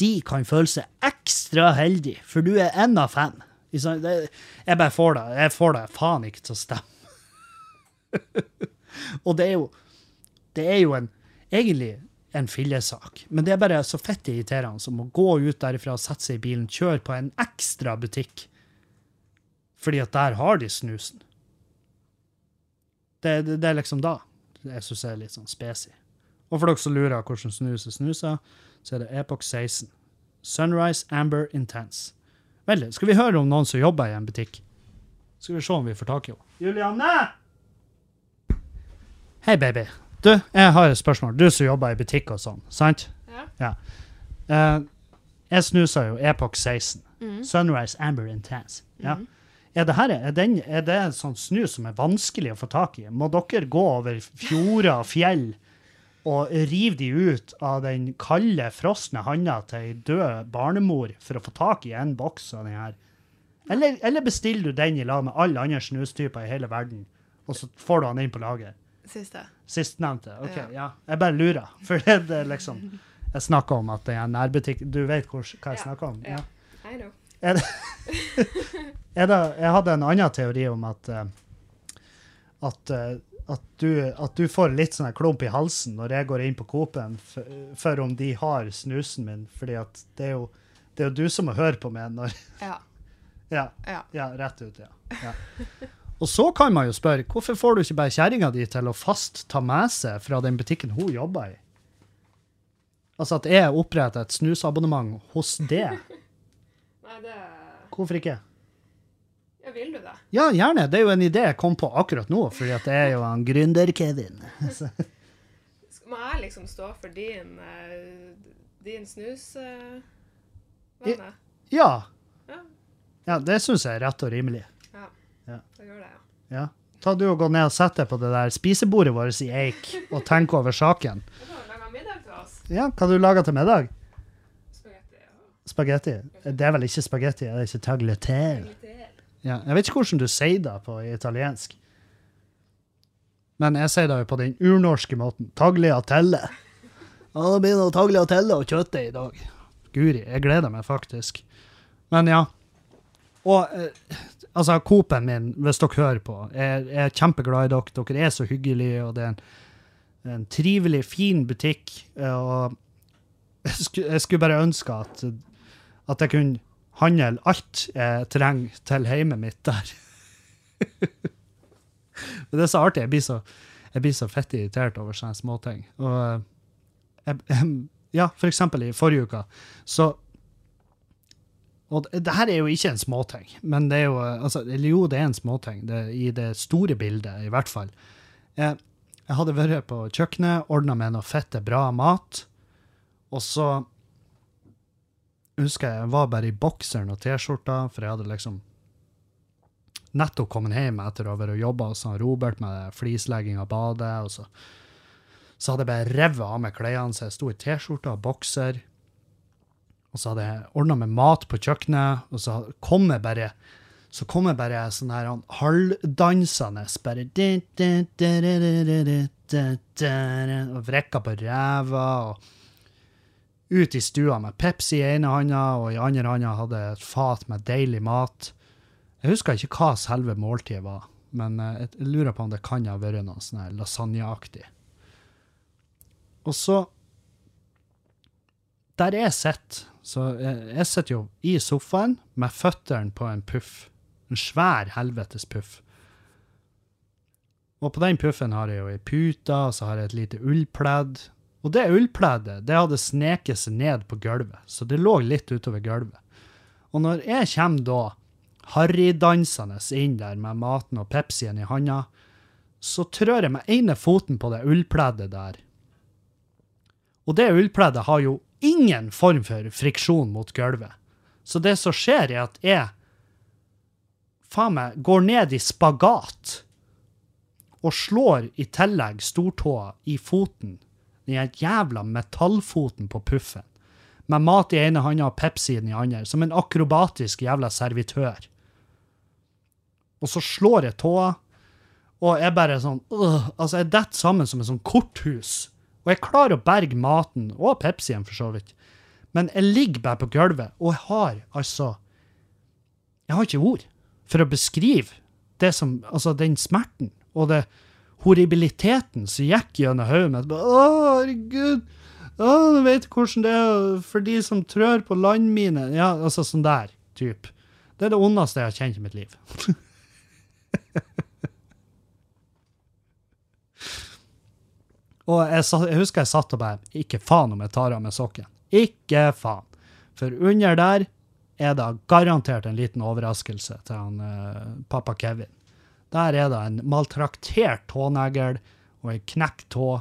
de kan føle seg ekstra heldige, for du er én av fem. Det- Jeg bare får det. Jeg får det faen ikke til å stemme. Og det er jo Det er jo en, egentlig en fillesak, men det er bare så fett irriterende som å gå ut derifra, sette seg i bilen, kjøre på en ekstra butikk, fordi at der har de snusen. Det, det, det er liksom da jeg syns er litt sånn spesig. Og for dere som lurer hvordan snus er snusa, så er det Epoch 16. Sunrise Amber Intense. Vel, skal vi høre om noen som jobber i en butikk? Skal vi se om vi får tak i henne. Julianne! Hei, baby. Du, jeg har et spørsmål. Du som jobber i butikk og sånn, sant? Ja. Eh, jeg snuser jo Epoch 16. Mm. Sunrise Amber Intense. Ja. Er det, her, er, den, er det en sånn snus som er vanskelig å få tak i? Må dere gå over fjorder og fjell og rive de ut av den kalde, frosne handa til ei død barnemor for å få tak i en boks av den her? Eller, eller bestiller du den i lag med alle andre snustyper i hele verden, og så får du den inn på lager? Siste. Sistnevnte. OK, Ja. ja. Jeg bare lurer. For det, er liksom Jeg snakker om at det er en nærbutikk Du vet hvor, hva jeg Ja, snakker om? ja. I know. Er det, er det, jeg hadde en annen teori om at eh, at, eh, at, du, at du får litt sånn klump i halsen når jeg går inn på Coop-en for, for om de har snusen min, fordi at det er jo, det er jo du som må høre på meg når Ja. Ja, Ja. ja rett ut, ja. ja. Og så kan man jo spørre, hvorfor får du ikke bare kjerringa di til å fast ta med seg fra den butikken hun jobber i? Altså at jeg oppretter et snusabonnement hos det. Nei, det Hvorfor ikke? Ja, vil du det? Ja, gjerne. Det er jo en idé jeg kom på akkurat nå, fordi at det er jo han gründer-Kevin. Skal- Må jeg liksom stå for din, eh, din snus, eh, Ja. Ja. ja, det syns jeg er rett og rimelig. Ja. Da gjør det, ja. Ja. Ta du og Gå ned og sett deg på det der spisebordet vårt i Eik og tenk over saken. Ja, hva du lager til middag? Spagetti Ja. Spagetti? Det er vel ikke spagetti, det er ikke tagliatelle. Ja, jeg vet ikke hvordan du sier det på italiensk. Men jeg sier det jo på den urnorske måten. Tagliatelle. Ja, det blir noe tagliatelle og kjøttdeig i dag. guri, jeg gleder meg faktisk. Men ja. Og eh, altså, Coop-en min, hvis dere hører på, jeg, er kjempeglad i dere. Dere er så hyggelige, og det er en, en trivelig, fin butikk. Og jeg skulle, jeg skulle bare ønske at, at jeg kunne handle alt jeg trenger til heimet mitt der. Men det er så artig. Jeg blir så, jeg blir så fett irritert over sånne småting. Og eh, jeg, ja, for eksempel i forrige uke, så og det, her er jo ikke en småting, men det er jo altså, eller Jo, det er en småting, i det store bildet, i hvert fall. Jeg, jeg hadde vært på kjøkkenet, ordna med noe fette, bra mat, og så husker jeg jeg var bare i bokseren og T-skjorta, for jeg hadde liksom nettopp kommet hjem etter å ha og jobba hos Robert med flislegging av badet, og så, så hadde jeg bare revet av meg klærne, så jeg sto i T-skjorta og bokser og så hadde jeg ordna med mat på kjøkkenet, og så kom jeg bare så kom jeg bare sånn her halvdansende bare Og vrikka på ræva. og Ut i stua med Pepsi i ene handa, og i andre handa hadde jeg et fat med deilig mat. Jeg husker ikke hva selve måltidet var, men jeg lurer på om det kan ha vært noe sånn lasagneaktig. Og så der jeg sitter, så jeg, sitter jo i sofaen med føttene på en puff. En svær helvetes puff. Og på den puffen har jeg jo ei pute, og så har jeg et lite ullpledd. Og det ullpleddet det hadde sneket seg ned på gulvet, så det lå litt utover gulvet. Og når jeg kommer da harrydansende inn der med maten og Pepsien i handa, så trør jeg med ene foten på det ullpleddet der. Og det ullpleddet har jo ingen form for friksjon mot gulvet. Så det som skjer, er at jeg faen meg går ned i spagat og slår i tillegg stortåa i foten, den jævla metallfoten på puffen, med mat i ene hånda og Pepsi i den andre, som en akrobatisk jævla servitør. Og så slår jeg tåa, og jeg bare sånn øh, Altså, jeg detter sammen som et sånn korthus. Og jeg klarer å berge maten, og Pepsien for så vidt. Men jeg ligger bare på gulvet, og jeg har altså Jeg har ikke ord for å beskrive det som Altså, den smerten og det horribiliteten som gikk gjennom hodet mitt. Å, herregud! Å, du vet hvordan det er for de som trør på landmine. Ja, altså sånn der type. Det er det ondeste jeg har kjent i mitt liv. Og jeg, jeg husker jeg satt og bare Ikke faen om jeg tar av meg sokken. Ikke faen. For under der er det garantert en liten overraskelse til han uh, pappa Kevin. Der er det en maltraktert tånegl og en knekt tå.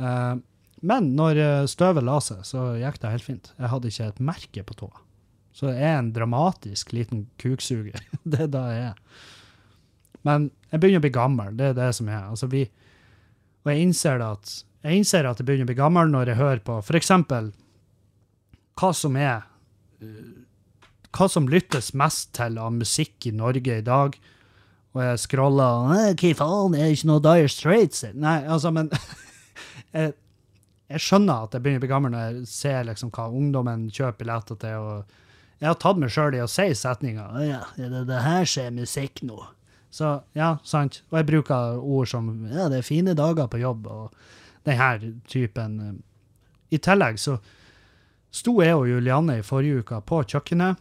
Uh, men når eh, støvet la seg, så gikk det helt fint. Jeg hadde ikke et merke på tåa. Så jeg er en dramatisk liten kuksuger. det er da jeg er. Men jeg begynner å bli gammel. Det er det som er. Altså, vi, og jeg innser, at, jeg innser at jeg begynner å bli gammel når jeg hører på f.eks. hva som er eh, Hva som lyttes mest til av musikk i Norge i dag. Og jeg scroller og «Eh, Hva faen, er ikke noe Dire Straits? Nei, altså, men jeg, jeg skjønner at jeg begynner å bli gammel når jeg ser liksom hva ungdommen kjøper billetter til. og Jeg har tatt meg sjøl i å si setninga «Å ja, det det her som er musikk nå? Så ja, sant. Og jeg bruker ord som ja, det er fine dager på jobb, og denne typen. I tillegg så sto jeg og Julianne i forrige uke på kjøkkenet,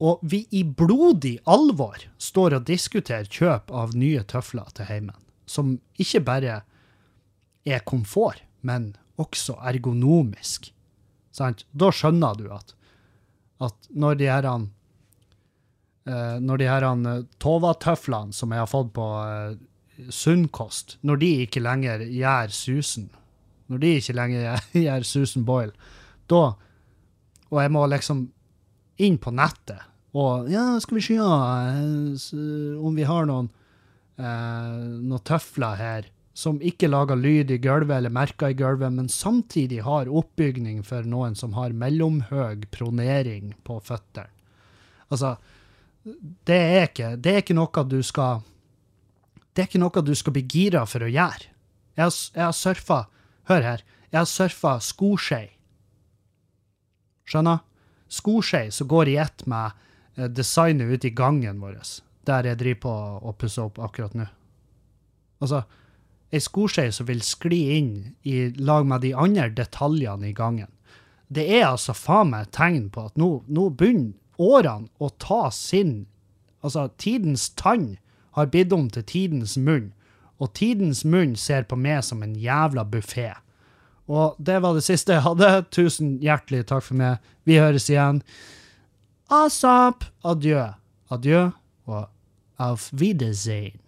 og vi i blodig alvor står og diskuterer kjøp av nye tøfler til heimen, som ikke bare er komfort, men også ergonomisk. Sant? Da skjønner du at, at når de her eh, når de her eh, Tova-tøflene som jeg har fått på eh, Sunnkost, når de ikke lenger gjør susen, når de ikke lenger gjør, susen boil, da Og jeg må liksom inn på nettet og Ja, skal vi se eh, om vi har noen eh, noen tøfler her som ikke lager lyd i gulvet eller merker i gulvet, men samtidig har oppbygning for noen som har mellomhøg pronering på føttene. Altså, det er ikke, det er ikke noe du skal Det er ikke noe du skal bli gira for å gjøre. Jeg har, jeg har surfa Hør her. Jeg har surfa skoskei. Skjønner? Skoskei som går i ett med eh, designet ute i gangen vår, der jeg driver på å pusse opp akkurat nå. Altså, ei skoskei som vil skli inn i lag med de andre detaljene i gangen. Det er altså faen meg et tegn på at nå, nå begynner årene å ta sin Altså, tidens tann har blitt om til tidens munn, og tidens munn ser på meg som en jævla buffé. Og det var det siste jeg hadde. Tusen hjertelig takk for meg. Vi høres igjen. Asap. Adjø. Adjø og auf Wiedersehen.